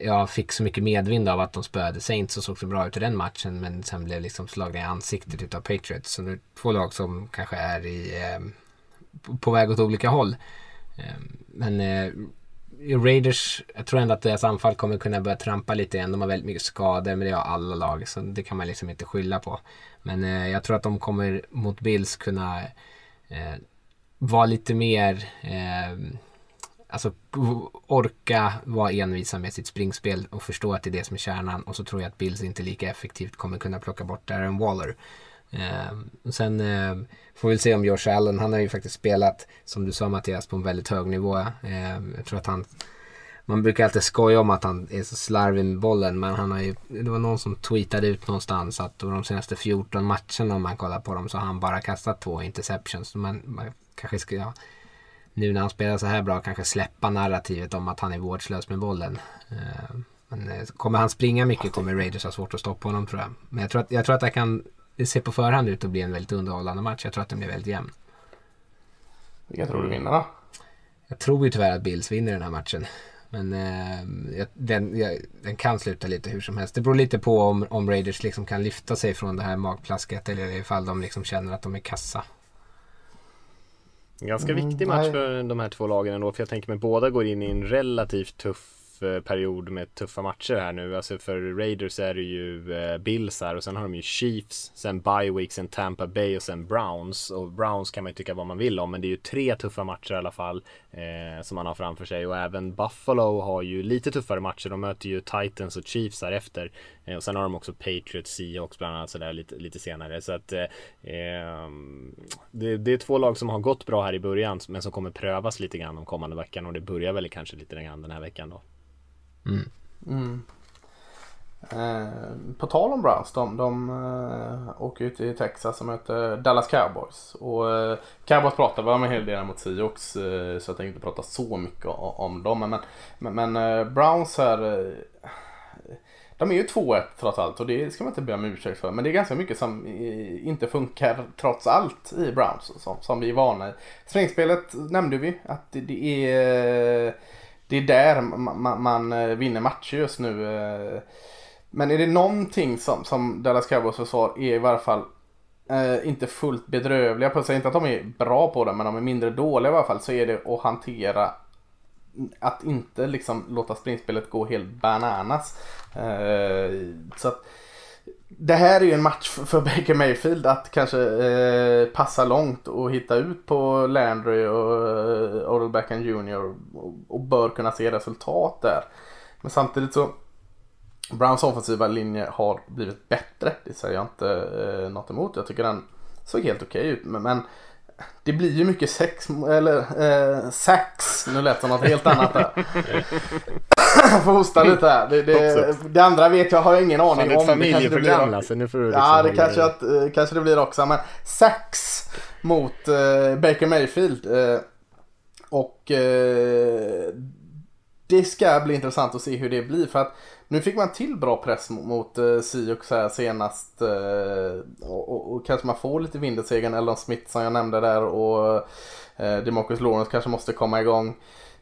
jag fick så mycket medvind av att de spöade Saints och såg så bra ut i den matchen men sen blev liksom slagna i ansiktet utav Patriots. Så det är två lag som kanske är i, eh, på väg åt olika håll. Eh, men Raiders, jag tror ändå att deras anfall kommer kunna börja trampa lite igen. De har väldigt mycket skador, men det har alla lag. Så det kan man liksom inte skylla på. Men eh, jag tror att de kommer mot Bills kunna eh, vara lite mer... Eh, alltså orka vara envisa med sitt springspel och förstå att det är det som är kärnan. Och så tror jag att Bills inte lika effektivt kommer kunna plocka bort Darren Waller. Eh, sen eh, får vi se om Josh Allen, han har ju faktiskt spelat, som du sa Mattias, på en väldigt hög nivå. Eh, jag tror att han man brukar alltid skoja om att han är så slarvig med bollen men han har ju, det var någon som tweetade ut någonstans att de senaste 14 matcherna om man kollar på dem så har han bara kastat två interceptions. Man, man kanske ska, ja, nu när han spelar så här bra kanske släppa narrativet om att han är vårdslös med bollen. Eh, men eh, kommer han springa mycket kommer Raiders ha svårt att stoppa honom tror jag. Men jag tror att, jag tror att det kan det ser på förhand ut att bli en väldigt underhållande match. Jag tror att den blir väldigt jämn. Vilka tror du vinner då? Jag tror ju tyvärr att Bills vinner den här matchen. Men eh, den, ja, den kan sluta lite hur som helst. Det beror lite på om, om Raiders liksom kan lyfta sig från det här magplasket eller ifall de liksom känner att de är kassa. Ganska viktig match mm, för de här två lagen ändå. För jag tänker mig båda går in i en relativt tuff Period med tuffa matcher här nu. Alltså för Raiders är det ju eh, Bills här och sen har de ju Chiefs, sen Biweek, sen Tampa Bay och sen Browns. Och Browns kan man ju tycka vad man vill om, men det är ju tre tuffa matcher i alla fall eh, som man har framför sig. Och även Buffalo har ju lite tuffare matcher. De möter ju Titans och Chiefs här efter. Eh, och sen har de också Patriots, Seahawks bland annat sådär lite, lite senare. Så att eh, ehm, det, det, är två lag som har gått bra här i början, men som kommer prövas lite grann de kommande veckan. Och det börjar väl kanske lite grann den här veckan då. Mm. Mm. Eh, på tal om Browns, de, de eh, åker ut i Texas och möter Dallas Cowboys. Och eh, Cowboys pratar vi om en hel del mot Seahawks eh, så jag tänkte inte prata så mycket om, om dem. Men, men, men eh, Browns här, eh, de är ju 2-1 trots allt och det ska man inte be om ursäkt för. Men det är ganska mycket som eh, inte funkar trots allt i Browns som, som vi är vana i. Springspelet nämnde vi att det, det är eh, det är där man, man, man vinner matcher just nu. Eh. Men är det någonting som, som Dallas Cowboys försvar är i varje fall eh, inte fullt bedrövliga på. Jag säger inte att de är bra på det men de är mindre dåliga i alla fall. Så är det att hantera att inte liksom låta springspelet gå helt bananas. Eh, så att det här är ju en match för Baker Mayfield att kanske eh, passa långt och hitta ut på Landry och eh, Odell Beckham Jr. Och, och, bör kunna se resultat där. Men samtidigt så Browns offensiva linje har blivit bättre. Det säger jag inte eh, något emot. Jag tycker den såg helt okej okay ut. Men, men, det blir ju mycket sex, eller eh, sex. Nu lät det som något helt annat där. Jag får hosta lite här. Det, det, det, andra vet jag, har jag ingen aning om. Det är ett familjeprogram Lasse. Nu får du liksom Ja, det kanske, att, eh, kanske det blir också. Men sex mot eh, Baker Mayfield. Eh, och eh, det ska bli intressant att se hur det blir. För att nu fick man till bra press mot, eh, mot uh, här senast. Eh, och, och, och, kanske man får lite vind i segern. Elon Smith som jag nämnde där. Och eh, Demarcus Lawrence kanske måste komma igång.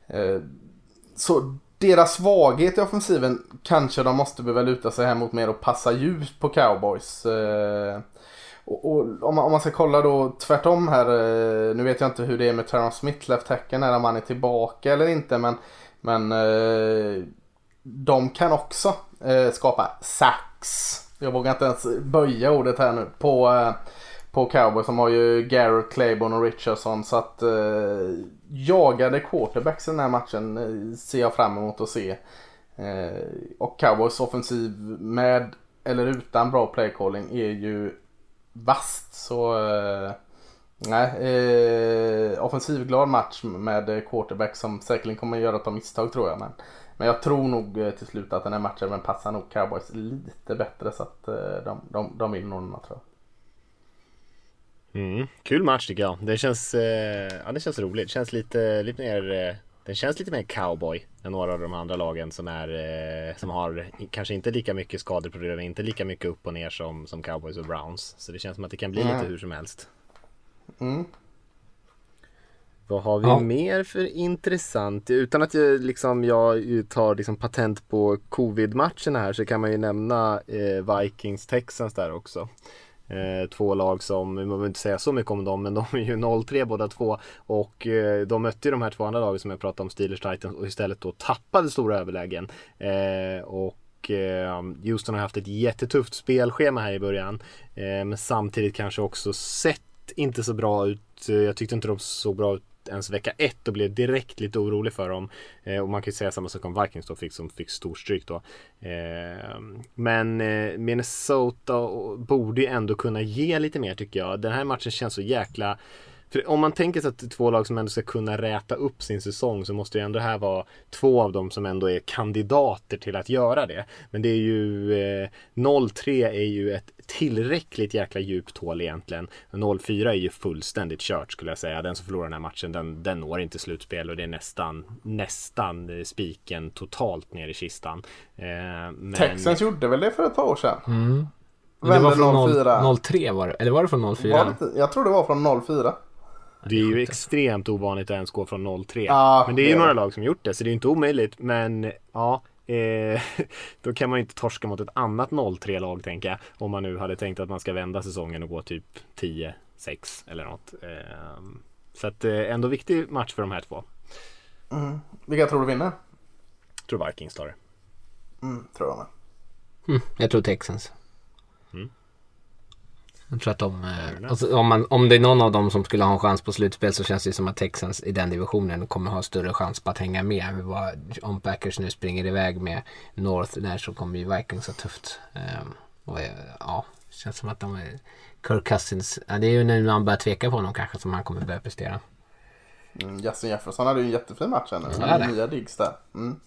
Eh, så deras svaghet i offensiven kanske de måste behöva luta sig här mot mer och passa djupt på cowboys. Eh, och, och om, man, om, man, ska kolla då tvärtom här. Eh, nu vet jag inte hur det är med Terran Smith, left hacken, när han är tillbaka eller inte. Men, men eh, de kan också eh, skapa sax, Jag vågar inte ens böja ordet här nu. På, eh, på Cowboys. som har ju Garrett, Claiborne och Richardson. Så att eh, jagade quarterbacks i den här matchen eh, ser jag fram emot att se. Eh, och Cowboys offensiv med eller utan bra playcalling är ju vast. Så eh, nej, eh, offensivglad match med quarterback som säkerligen kommer att göra ett par misstag tror jag. Men, men jag tror nog eh, till slut att den här matchen passar nog Cowboys lite bättre så att eh, de, de, de vinner nog tror jag. Mm, kul match tycker jag. Det känns, eh, ja, det känns roligt. Det känns lite, lite mer, eh, den känns lite mer cowboy än några av de andra lagen som är, eh, som har kanske inte lika mycket skadeproblem, inte lika mycket upp och ner som, som cowboys och browns. Så det känns som att det kan bli mm. lite hur som helst. Mm. Vad har vi ja. mer för intressant? Utan att jag, liksom, jag tar liksom patent på covid-matchen här så kan man ju nämna eh, Vikings-Texans där också. Eh, två lag som, man behöver inte säga så mycket om dem, men de är ju 0-3 båda två. Och eh, de mötte ju de här två andra lagen som jag pratade om, Steelers Titans, och istället då tappade stora överlägen. Eh, och eh, Houston har haft ett jättetufft spelschema här i början. Eh, men samtidigt kanske också sett inte så bra ut. Eh, jag tyckte inte de såg bra ut ens vecka ett och blev direkt lite orolig för dem. Eh, och man kan ju säga samma sak om Vikings då, fick, som fick storstryk då. Eh, men eh, Minnesota borde ju ändå kunna ge lite mer tycker jag. Den här matchen känns så jäkla för om man tänker sig att två lag som ändå ska kunna räta upp sin säsong så måste ju ändå här vara två av dem som ändå är kandidater till att göra det. Men det är ju eh, 0-3 är ju ett tillräckligt jäkla djupt hål egentligen. 0-4 är ju fullständigt kört skulle jag säga. Den som förlorar den här matchen den, den når inte slutspel och det är nästan nästan spiken totalt ner i kistan. Eh, men... Texans gjorde väl det för ett par år sedan? Mm. det var från 03 var det, eller var det från 04? Det, jag tror det var från 04. Det är ju extremt ovanligt att ens gå från 0-3. Ja, men det är ju några lag som gjort det så det är inte omöjligt. Men ja, eh, då kan man ju inte torska mot ett annat 0-3 lag tänker jag. Om man nu hade tänkt att man ska vända säsongen och gå typ 10-6 eller något. Eh, så att eh, ändå viktig match för de här två. Mm. Vilka tror du vinner? Jag tror Vikings tar det. Mm, tror jag med. Mm, jag tror Texans. Jag tror att de, eh, alltså, om, man, om det är någon av dem som skulle ha en chans på slutspel så känns det som att Texans i den divisionen kommer ha större chans på att hänga med. Om Packers nu springer iväg med North där så kommer ju Vikings ha tufft. Um, och, eh, ja, känns som att de är... Kirk Cousins, ja, det är ju nu man börjar tveka på honom kanske som han kommer börja prestera. Mm, Justin Jefferson hade ju en jättefin match här nu. Ja, nya digs där. Mm.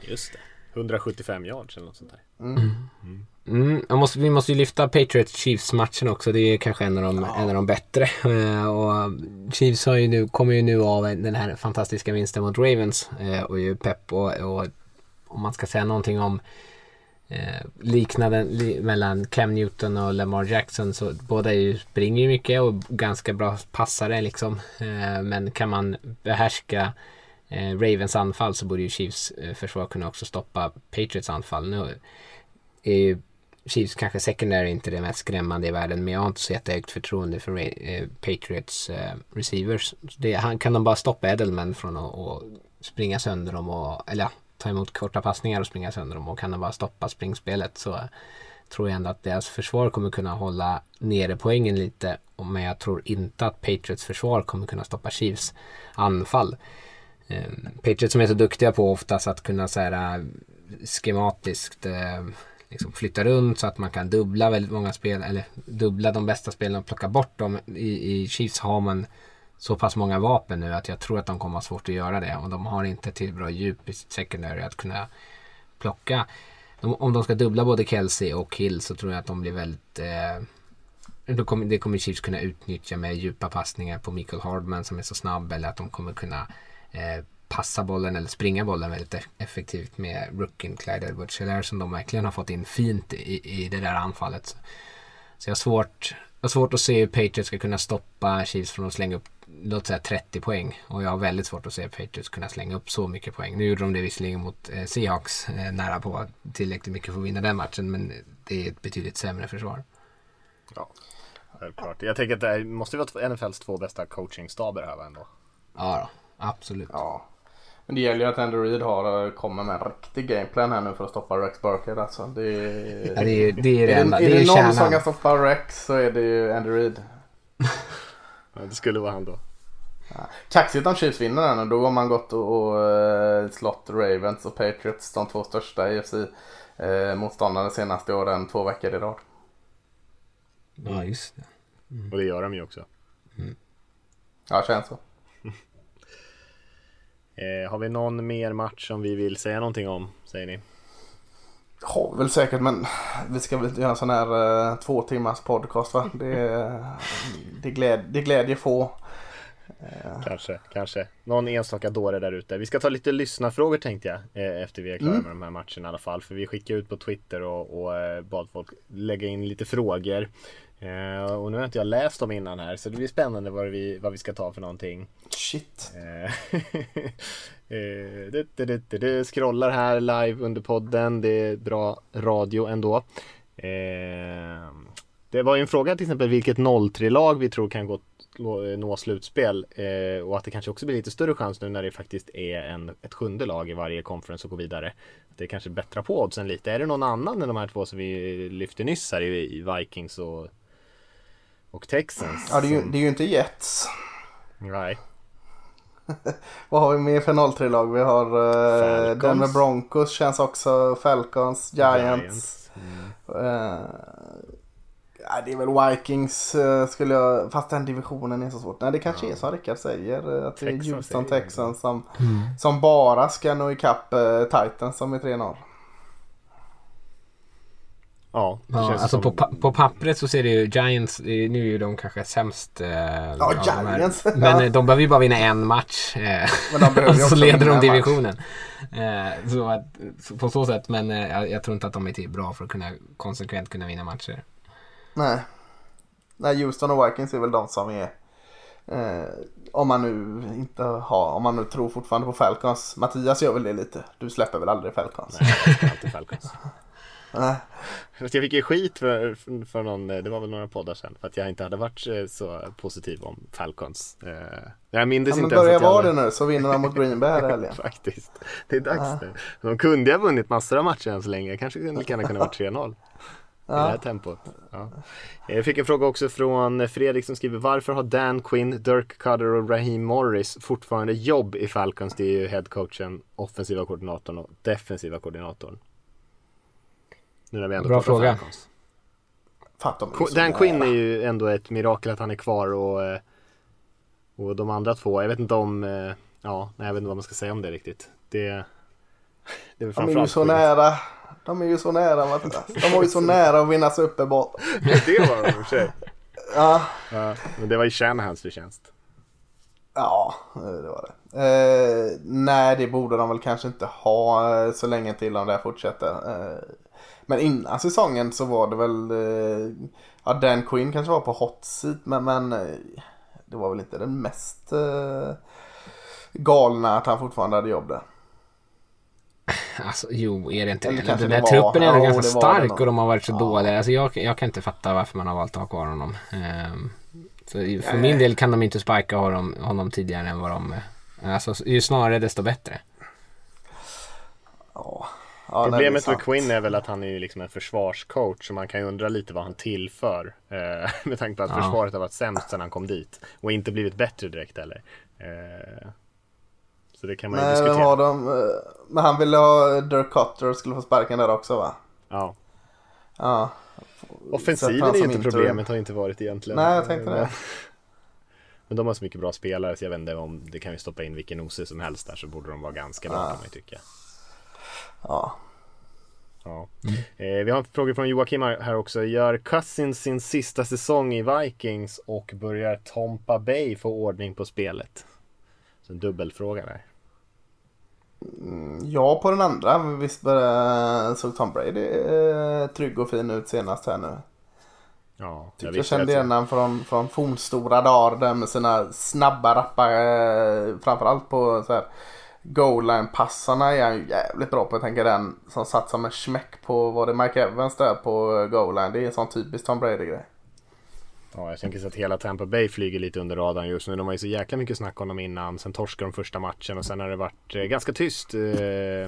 Just det. 175 yards eller något sånt där. Mm. Mm. Måste, vi måste ju lyfta Patriots Chiefs-matchen också. Det är kanske en av de, ja. en av de bättre. Uh, och Chiefs har ju nu, kommer ju nu av den här fantastiska vinsten mot Ravens. Uh, och ju pepp och, och om man ska säga någonting om uh, liknaden li, mellan Cam Newton och Lamar Jackson så båda är ju, springer ju mycket och ganska bra passare liksom. men kan man behärska Ravens anfall så borde ju Chiefs försvar kunna också stoppa Patriots anfall. Nu är ju Chiefs kanske secondary inte det mest skrämmande i världen men jag har inte så jättehögt förtroende för eh, Patriots eh, receivers. Det, han, kan de bara stoppa Edelman från att och springa sönder dem och, eller ja, ta emot korta passningar och springa sönder dem och kan de bara stoppa springspelet så tror jag ändå att deras försvar kommer kunna hålla nere poängen lite men jag tror inte att Patriots försvar kommer kunna stoppa Chiefs anfall. Eh, Patriots som är så duktiga på oftast att kunna så här, eh, schematiskt eh, liksom flytta runt så att man kan dubbla väldigt många spel eller dubbla de bästa spelen och plocka bort dem. I, i Chiefs har man så pass många vapen nu att jag tror att de kommer ha svårt att göra det och de har inte till bra djup i sitt secondary att kunna plocka. De, om de ska dubbla både Kelsey och Hill så tror jag att de blir väldigt eh, då kommer, det kommer Chiefs kunna utnyttja med djupa passningar på Michael Hardman som är så snabb eller att de kommer kunna eh, passa bollen eller springa bollen väldigt effektivt med rookien Clyde edwards som de verkligen har fått in fint i, i det där anfallet. Så jag har svårt, jag har svårt att se hur Patriots ska kunna stoppa Chiefs från att slänga upp låt säga 30 poäng. Och jag har väldigt svårt att se Patriots kunna slänga upp så mycket poäng. Nu gjorde de det visserligen mot eh, Seahawks eh, nära på tillräckligt mycket för att vinna den matchen. Men det är ett betydligt sämre försvar. Ja, självklart. Jag tänker att det måste vara NFLs två bästa coachingstaber här ändå. Ja, då, absolut. Ja, men det gäller ju att Andrew Reid har, kommer med en riktig gameplan här nu för att stoppa Rex Burkhead alltså. Det är, ja, det, är, det är det enda. Är det, är det någon som kan stoppa Rex så är det ju Andrew Reid. ja, det skulle vara han då. Ja. Kaxigt om Chiefs vinner den och då har man gått och, och uh, slått Ravens och Patriots, de två största EFC uh, motståndarna de senaste åren, två veckor i rad. Ja, just det. Mm. Och det gör de ju också. Mm. Ja, känns så. Eh, har vi någon mer match som vi vill säga någonting om, säger ni? Har vi väl säkert, men vi ska väl göra en sån här eh, två timmars podcast va? Det, det, gläd, det glädjer få. Eh. Kanske, kanske. Någon enstaka dåre där ute. Vi ska ta lite lyssnarfrågor tänkte jag. Eh, efter vi är klara mm. med de här matcherna i alla fall. För vi skickade ut på Twitter och, och eh, bad folk lägga in lite frågor. Uh, och nu har inte jag läst dem innan här så det blir spännande vad vi, vad vi ska ta för någonting. Shit. Uh, det, det, det, det, scrollar här live under podden. Det är bra radio ändå. det var ju en fråga till exempel vilket 0-3-lag vi tror kan gå, nå slutspel och att det kanske också blir lite större chans nu när det faktiskt är en, ett sjunde lag i varje conference och gå vidare. Det kanske bättrar på oddsen lite. Är det någon annan än de här två som vi lyfte nyss här i, i Vikings och och Texans. Ja, det är ju, det är ju inte Jets. Nej. Vad har vi mer för 0-3-lag? Vi har uh. Denver Broncos känns också. Falcons, Giants. Mm. Eh, ja, det är väl Vikings eh, skulle jag, fast den divisionen är så svårt. Nej det kanske är som Rickard säger. Att det är Houston Texans som, som bara ska nå ikapp uh, Titans som är 3-0. Ja, det Ja, känns alltså som... på, pa- på pappret så ser det ju Giants, nu är ju de kanske sämst. Eh, Ja, de här. Giants. Men Ja. eh, de behöver ju bara vinna en match. Eh, och så leder de divisionen. Eh, så att, så på så sätt, men eh, jag, jag tror inte att de är till bra för att kunna konsekvent kunna vinna matcher. Nej. Nej, Houston och Vikings är väl de som är eh, om man nu inte har, om man nu tror fortfarande på Falcons. Mattias gör väl det lite. Du släpper väl aldrig Falcons? Nej, det är alltid Falcons. Nej. Jag fick ju skit för, för, någon, det var väl några poddar sedan, för att jag inte hade varit eh, så positiv om Falcons. Eh, Jag minns Ja, men inte ens börja att jag... vara det nu så vinner de mot Green Bay här helgen. Faktiskt. Det är dags nu. De kunde ju ha vunnit massor av matcher än så länge. Kanske lika gärna kunde ha varit 3-0. I det här tempot. Ja. Jag fick en fråga också från Fredrik som skriver Varför har Dan Quinn, Dirk Cutter och Raheem Morris fortfarande jobb i Falcons? Det är ju headcoachen, offensiva koordinatorn och defensiva koordinatorn. Nu när vi ändå Bra fråga. Falcons. Dan. Quinn är ju ändå ett mirakel att han är kvar och, eh, och de andra två, jag vet inte om, eh, ja, jag vet inte vad man ska säga om det riktigt. Det, det är De är ju så nära. De är ju så nära Mattias. De var ju så nära att vinna Super Bowl. Det var de i och för sig. Ja. Ja, men det var ju Shanahans förtjänst. Ja, det var det. Eh, nej, det borde de väl kanske inte ha eh, så länge till om det här fortsätter. Eh, men innan säsongen så var det väl, eh, ja Dan Quinn kanske var på hot seat men, men eh, det var väl inte den mest eh, galna att han fortfarande hade jobb där. Alltså jo, är det inte Eller det? Den var. truppen är Jo, ganska stark och de har varit så dåliga. Alltså jag, jag kan inte fatta varför man har valt att ha kvar honom. Ehm, så för min del kan de inte sparka honom, honom tidigare än vad de... Alltså ju snarare desto bättre. Ja, ja nej, Problemet med. Quinn är väl att han är ju liksom en försvarscoach så man kan ju undra lite vad han tillför. Eh, med tanke på att Ja. försvaret har varit sämst sedan han kom dit. Och inte blivit bättre direkt heller. Eh, så det kan man ju Nej, vem diskutera. har de? Men han ville ha Dirk Cutter och skulle få sparken där också va? Ja. Ja. Offensiven är ju inte problemet, har inte varit egentligen. Nej, jag tänkte det. Men de har så mycket bra spelare så jag vet inte om det kan ju stoppa in vilken OC som helst där så borde de vara ganska bra kan man ju tycka. Ja. Ja. Mm. Eh, vi har en fråga från Joakim här också. Gör Cousins sin sista säsong i Vikings och börjar Tompa Bay få ordning på spelet? Så en dubbelfråga där. Ja på den andra. Visst började, såg Tom Brady eh, trygg och fin ut senast här nu. Ja, Tyckte jag visste kände igen honom från, från fornstora dagar där med sina snabba rappa eh, framförallt på så här goal line passarna är han ju jävligt bra på. Jag tänker den som satt som en smäck på, var det Mike Evans där på goal line. Det är en sån typisk Tom Brady grej. Ja, jag tänker så att hela Tampa Bay flyger lite under radarn just nu. De har ju så jäkla mycket snack om dem innan. Sen torskade de första matchen och sen har det varit eh, ganska tyst. Eh,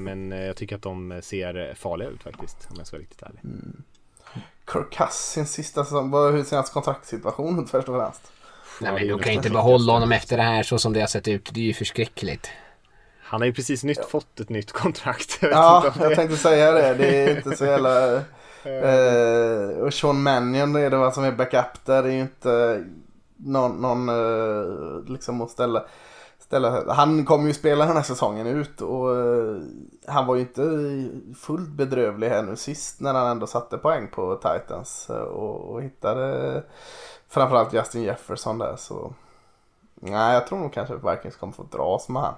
men eh, jag tycker att de ser farliga ut faktiskt. Om jag ska vara riktigt ärlig. Kirk Cousins sista säsong. Vad- Hur ser hans kontraktssituation ut först och främst? Nej, men det kan inte behålla honom efter det här så som det har sett ut. Det är ju förskräckligt. Han har ju precis nytt fått ett nytt kontrakt. Jag Ja, jag det- tänkte säga det. Det är inte så jävla... Eh, och Sean Mannion är det vad som är backup där. Det är ju inte någon, någon eh, liksom att ställa, ställa. Han kommer ju spela den här säsongen ut och eh, han var ju inte fullt bedrövlig här nu sist när han ändå satte poäng på Titans eh, och, och hittade framförallt Justin Jefferson där så. Nej, jag tror nog kanske att Vikings kommer få dras med han.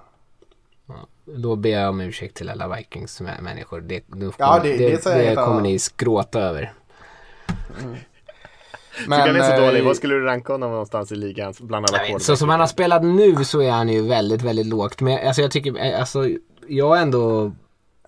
Då ber jag om ursäkt till alla Vikings mä- människor. Det, då Ja, kommer- det- det jag inte kommer ni skråta över. Tycker han är så eh, dålig. Vad skulle du ranka honom någonstans i ligan bland alla Nej? Så som han har spelat nu så är han ju väldigt, väldigt lågt. Men alltså jag tycker, eh, alltså jag ändå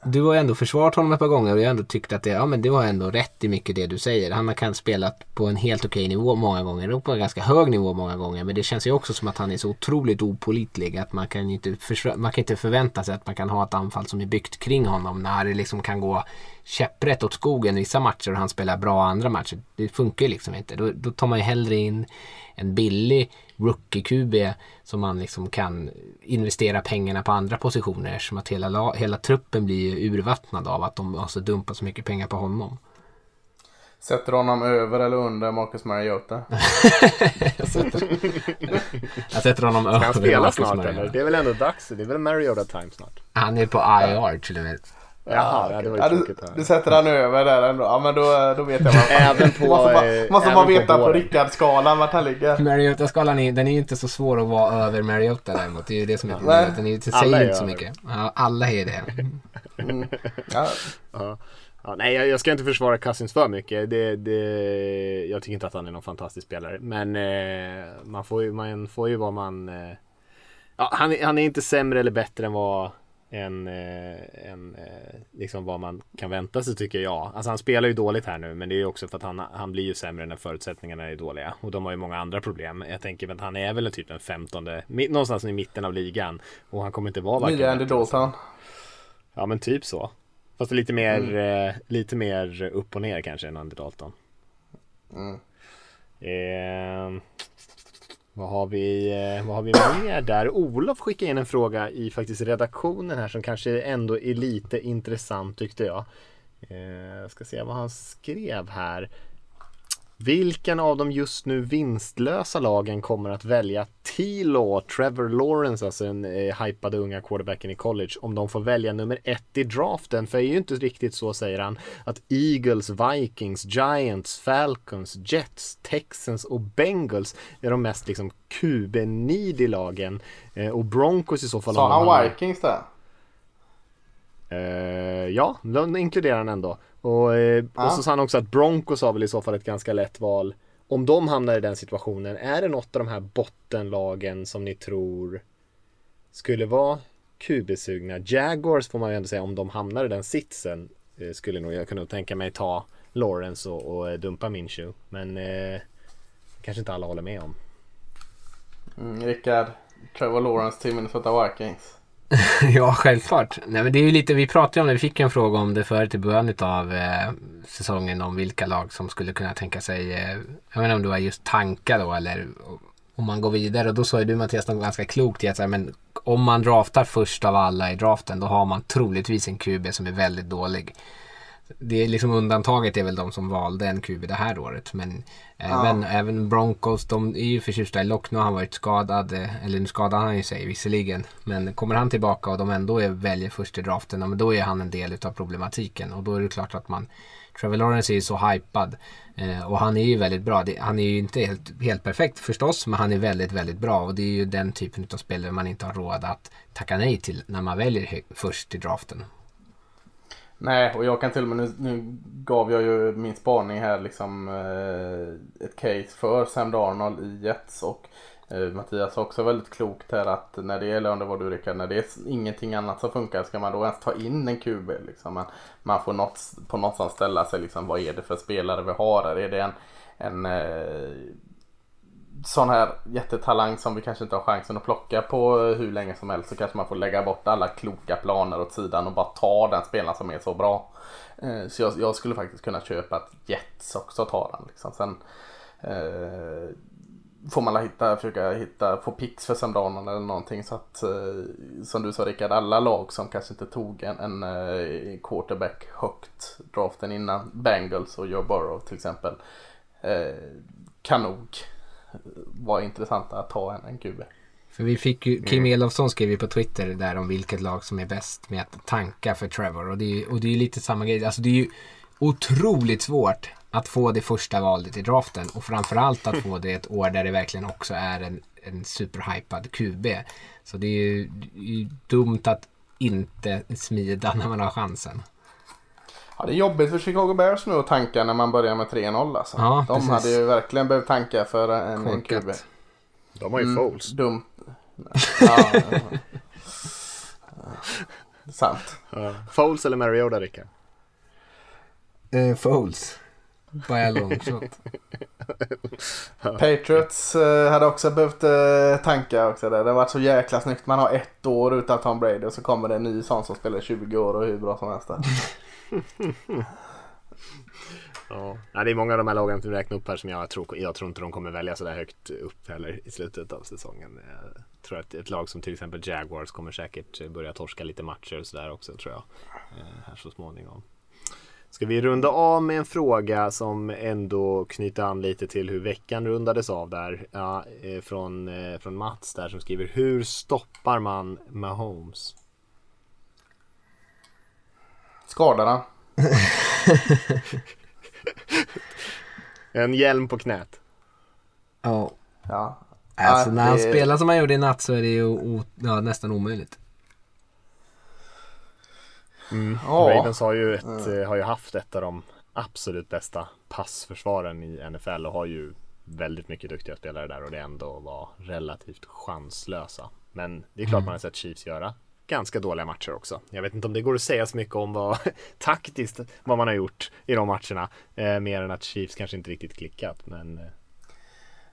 du har ändå försvarat honom ett par gånger och jag har ändå tyckt att det, ja, men det var ändå rätt i mycket det du säger. Han har kanske spelat på en helt okej nivå många gånger och på en ganska hög nivå många gånger. Men det känns ju också som att han är så otroligt opolitlig att man kan ju inte, man kan inte förvänta sig att man kan ha ett anfall som är byggt kring honom när det liksom kan gå käpprätt åt skogen vissa matcher och han spelar bra andra matcher. Det funkar ju liksom inte. Då, då tar man ju hellre in en billig rookie-QB som man liksom kan investera pengarna på andra positioner. Som att hela, la- hela truppen blir urvattnad av att de har så dumpat så mycket pengar på honom. Sätter du honom över eller under Marcus Mariota? Jag sätter, jag sätter honom Ska han över spela Marcus snart Mariota. eller? Det är väl ändå dags? Det är väl Mariota time snart? Han är på IR till och med. Jaha, ja, det var ju Ja, du, du sätter han över där ändå. Ja men då, då vet jag vad Även på, Måste man, eh, måste även man på veta på, våren. Rickard-skalan vart han ligger. Mariota-skalan är, den är ju inte så svår att vara över Mariota däremot. Det är ju det som är problemet. Den är, säger är inte så över. mycket. Ja, alla är det. Ja, Ja. Ja, nej, jag, jag ska inte försvara Cousins för mycket. Det, det, jag tycker inte att han är någon fantastisk spelare. Men eh, man, får ju, man får ju vad man... Eh, ja, han, han är inte sämre eller bättre än vad, än, eh, än eh, liksom vad man kan vänta sig tycker jag. Alltså han spelar ju dåligt här nu men det är ju också för att han, han blir ju sämre när förutsättningarna är dåliga. Och de har ju många andra problem. Jag tänker att han är väl typ den femtonde, någonstans i mitten av ligan. Och han kommer inte vara varken nya Andy Dalton. Ja men typ så. Fast lite mer, eh, lite mer upp och ner kanske än Andy Dalton. Mm. Vad har vi, eh, vad har vi mer där? Olof skickade in en fråga i faktiskt redaktionen här som kanske ändå är lite intressant tyckte jag. Jag ska se vad han skrev här. Vilken av de just nu vinstlösa lagen kommer att välja T-Law, Trevor Lawrence, alltså den eh, hypade unga quarterbacken i college, om de får välja nummer ett i draften? För det är ju inte riktigt så, säger han, att Eagles, Vikings, Giants, Falcons, Jets, Texans och Bengals är de mest liksom QB-needy lagen. Eh, och Broncos i så fall. Sa han Vikings där? Eh, ja, de inkluderar han ändå. Och, eh, Ja. och så sa han också att Broncos har väl i så fall ett ganska lätt val. Om de hamnar i den situationen, är det något av de här bottenlagen som ni tror skulle vara QB-sugna? Jaguars får man ju ändå säga, om de hamnar i den sitsen, eh, skulle nog jag kunna tänka mig ta Lawrence och, och dumpa Minshew. Men kanske inte alla håller med om. Mm, Rickard, Trevor Lawrence till Minnesota Vikings. ja, självklart. Nej, men det är ju lite, vi pratade om det, vi fick en fråga om det förut i början av eh, säsongen om vilka lag som skulle kunna tänka sig, eh, jag vet inte om det var just tankar då eller om man går vidare och då sa ju du Mattias något ganska klokt i att här, men om man draftar först av alla i draften då har man troligtvis en QB som är väldigt dålig. Det är liksom undantaget är väl de som valde en QB det här året. Men även, även Broncos, de är ju förtjusta i Lock. Nu har han varit skadad. eh, Eller nu skadade han ju sig visserligen. Men kommer han tillbaka och de ändå är, väljer först i draften. ja, Men då är han en del utav problematiken. Och då är det klart att man Trevor Lawrence är ju så hypad. Eh, och han är ju väldigt bra. Han är ju inte helt, helt perfekt förstås. Men han är väldigt, väldigt bra. Och det är ju den typen av spelare man inte har råd att tacka nej till när man väljer först i draften. Nej, och jag kan till och med, nu, nu gav jag ju min spaning här liksom eh, ett case för Sam Darnold i Jets och eh, Mattias har också väldigt klokt här att när det gäller, om det var du Rickard, när det är ingenting annat som funkar ska man då ens ta in en QB liksom. Man, man får något, på någonstans ställa sig liksom, vad är det för spelare vi har här? Är det en, en eh, sån här jättetalang som vi kanske inte har chansen att plocka på hur länge som helst så kanske man får lägga bort alla kloka planer åt sidan och bara ta den spelaren som är så bra. Eh, Så jag, jag skulle faktiskt kunna köpa att Jets också tar den. Liksom. Sen eh, får man hitta, försöka hitta, få pix för Sam eller någonting så att eh, som du sa Rickard, alla lag som kanske inte tog en, en eh, quarterback högt draften innan Bengals och Joe Burrow till exempel eh, kan nog vara intressanta att ta en, en QB. För vi fick ju, Kim Elofsson skrev ju på Twitter där om vilket lag som är bäst med att tanka för Trevor. Och det är ju och det är lite samma grej. Alltså det är ju otroligt svårt att få det första valet i draften. Och framförallt att få det ett år där det verkligen också är en, en superhypad QB. Så det är ju, det är ju dumt att inte smida när man har chansen. Ja, det är jobbigt för Chicago Bears nu att tanka när man börjar med 3-0 alltså. Ja, De precis. hade ju verkligen behövt tanka för en, en. QB. De har ju Foles. Dumt. Ja. Sant. Ja. Foles eller Mariota Rickard? Uh, Foles. By a long shot. Patriots eh, hade också behövt eh, tanka också. Där. Det har varit så jäkla snyggt. Man har ett år utan Tom Brady och så kommer det en ny sån som spelar 20 år och hur bra som helst. Ja, det är många av de här lagen som räknar upp här som jag tror, jag tror inte de kommer välja så där högt upp heller i slutet av säsongen. Jag tror att ett lag som till exempel Jaguars kommer säkert börja torska lite matcher och sådär också tror jag. eh, Här så småningom. Ska vi runda av med en fråga som ändå knyter an lite till hur veckan rundades av där. Ja, eh, från, eh, från Mats där som skriver Hur stoppar man Mahomes? Skadorna. En hjälm på knät. Ja. Ja. Alltså när han det- spelar som han gjorde i natt så är det ju ja, nästan omöjligt. Ja. Ravens har ju, ett, eh, har ju haft ett av de absolut bästa passförsvaren i NFL och har ju väldigt mycket duktiga spelare där och det ändå var relativt chanslösa. Men det är klart man har sett Chiefs göra ganska dåliga matcher också. Jag vet inte om det går att säga så mycket om vad taktiskt vad man har gjort i de matcherna. Eh, mer än att Chiefs kanske inte riktigt klickat. Men eh,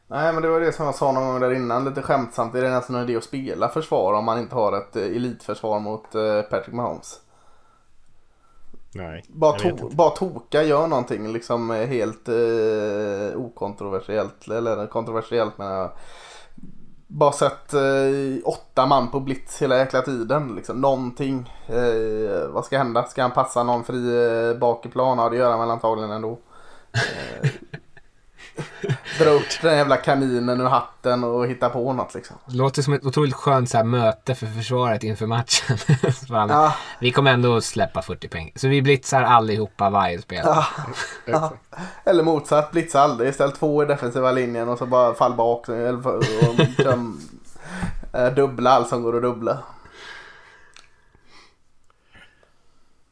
Nej men det var det som jag sa någon gång där innan lite skämtsamt. Det är nästan en idé att spela försvar om man inte har ett eh, elitförsvar mot Patrick Mahomes. Nej. Bara, to- bara toka, gör någonting liksom eh, helt eh, okontroversiellt. Eller kontroversiellt men jag. Bara sett eh, åtta man på blitz hela jäkla tiden. Liksom. Någonting. Eh, vad ska hända? Ska han passa någon fri eh, plan? Ja det gör han väl antagligen ändå. Dra upp den jävla kaninen ur hatten och hitta på något liksom. Det låter som ett otroligt skönt så här, möte för försvaret inför matchen. Bara, Ja. Vi kommer ändå släppa 40 poäng. Så vi blitzar allihopa varje spel. Ja. Eller motsatt, blitza aldrig. Ställ två i defensiva linjen och så bara fall bak. Eller, och, kör, eh, dubbla allt som går att dubbla.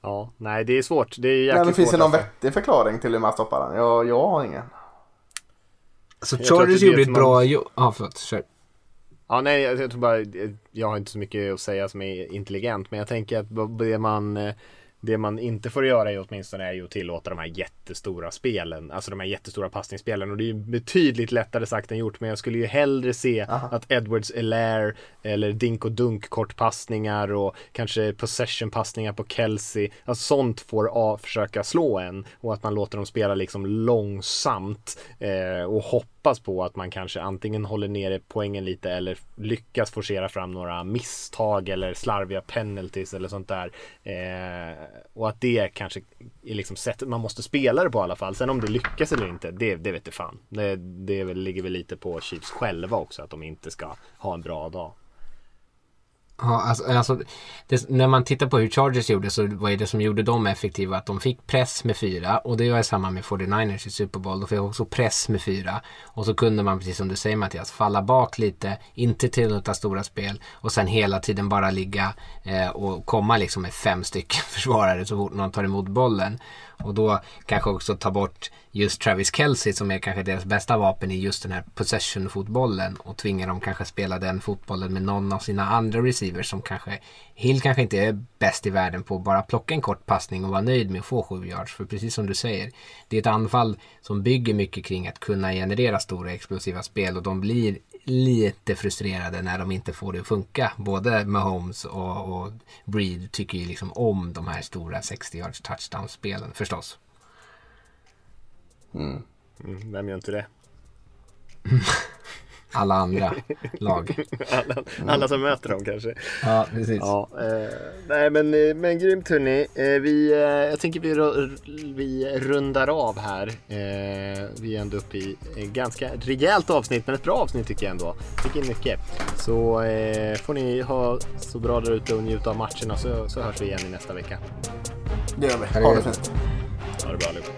Ja, nej det är svårt. Det är jäkligt Nej, men finns det någon alltså. vettig förklaring till hur man stoppar den? Jag, jag har ingen. Så Jag tror att Chargers gjorde ett bra jobb. Ja, förlåt. Kör. Ja, nej, jag, tror bara, jag har inte så mycket att säga som är intelligent, men jag tänker att det man, eh, det man inte får göra är åtminstone är ju att tillåta de här jättestora spelen, alltså de här jättestora passningsspelen och det är ju betydligt lättare sagt än gjort, men jag skulle ju hellre se att Edwards Elair eller Dink och Dunk kortpassningar och kanske possession passningar på Kelsey, alltså sånt får A, försöka slå en och att man låter dem spela liksom långsamt eh, och hoppas på att man kanske antingen håller nere poängen lite eller lyckas forcera fram några misstag eller slarviga penalties eller sånt där. Eh, och att det kanske är liksom sättet man måste spela det på i alla fall. Sen om det lyckas eller inte, det, det vet jag fan. Det, det ligger väl lite på Chiefs själva också att de inte ska ha en bra dag. Ja, alltså, alltså, det, när man tittar på hur Chargers gjorde så var är det som gjorde dem effektiva att de fick press med fyra och det var samma med 49ers i Super Bowl. De fick också press med fyra och så kunde man, precis som du säger Mattias, falla bak lite, inte tillåta stora spel och sen hela tiden bara ligga eh, och komma liksom med fem stycken försvarare så fort någon tar emot bollen. Och då kanske också ta bort just Travis Kelce som är kanske deras bästa vapen i just den här possession-fotbollen och tvinga dem kanske spela den fotbollen med någon av sina andra receivers som kanske Hill kanske inte är bäst i världen på att bara plocka en kort passning och vara nöjd med att få 7 yards. För precis som du säger, det är ett anfall som bygger mycket kring att kunna generera stora explosiva spel och de blir lite frustrerade när de inte får det att funka. Både Mahomes och, och Breed tycker ju liksom om de här stora 60 yards touchdown-spelen förstås. Mm, vem gör inte det? Alla andra lag. Alla, alla som möter dem kanske. Ja, precis. Ja, eh, nej men, eh, men grymt hörni. Eh, vi, eh, jag tänker vi, vi rundar av här. Eh, vi är ändå uppe i ett ganska rejält avsnitt, men ett bra avsnitt tycker jag ändå. Fick in mycket. Så eh, får ni ha så bra där ute och njuta av matcherna så, så hörs vi igen i nästa vecka. Det gör vi. Ha det fint. Ha det bra allihopa.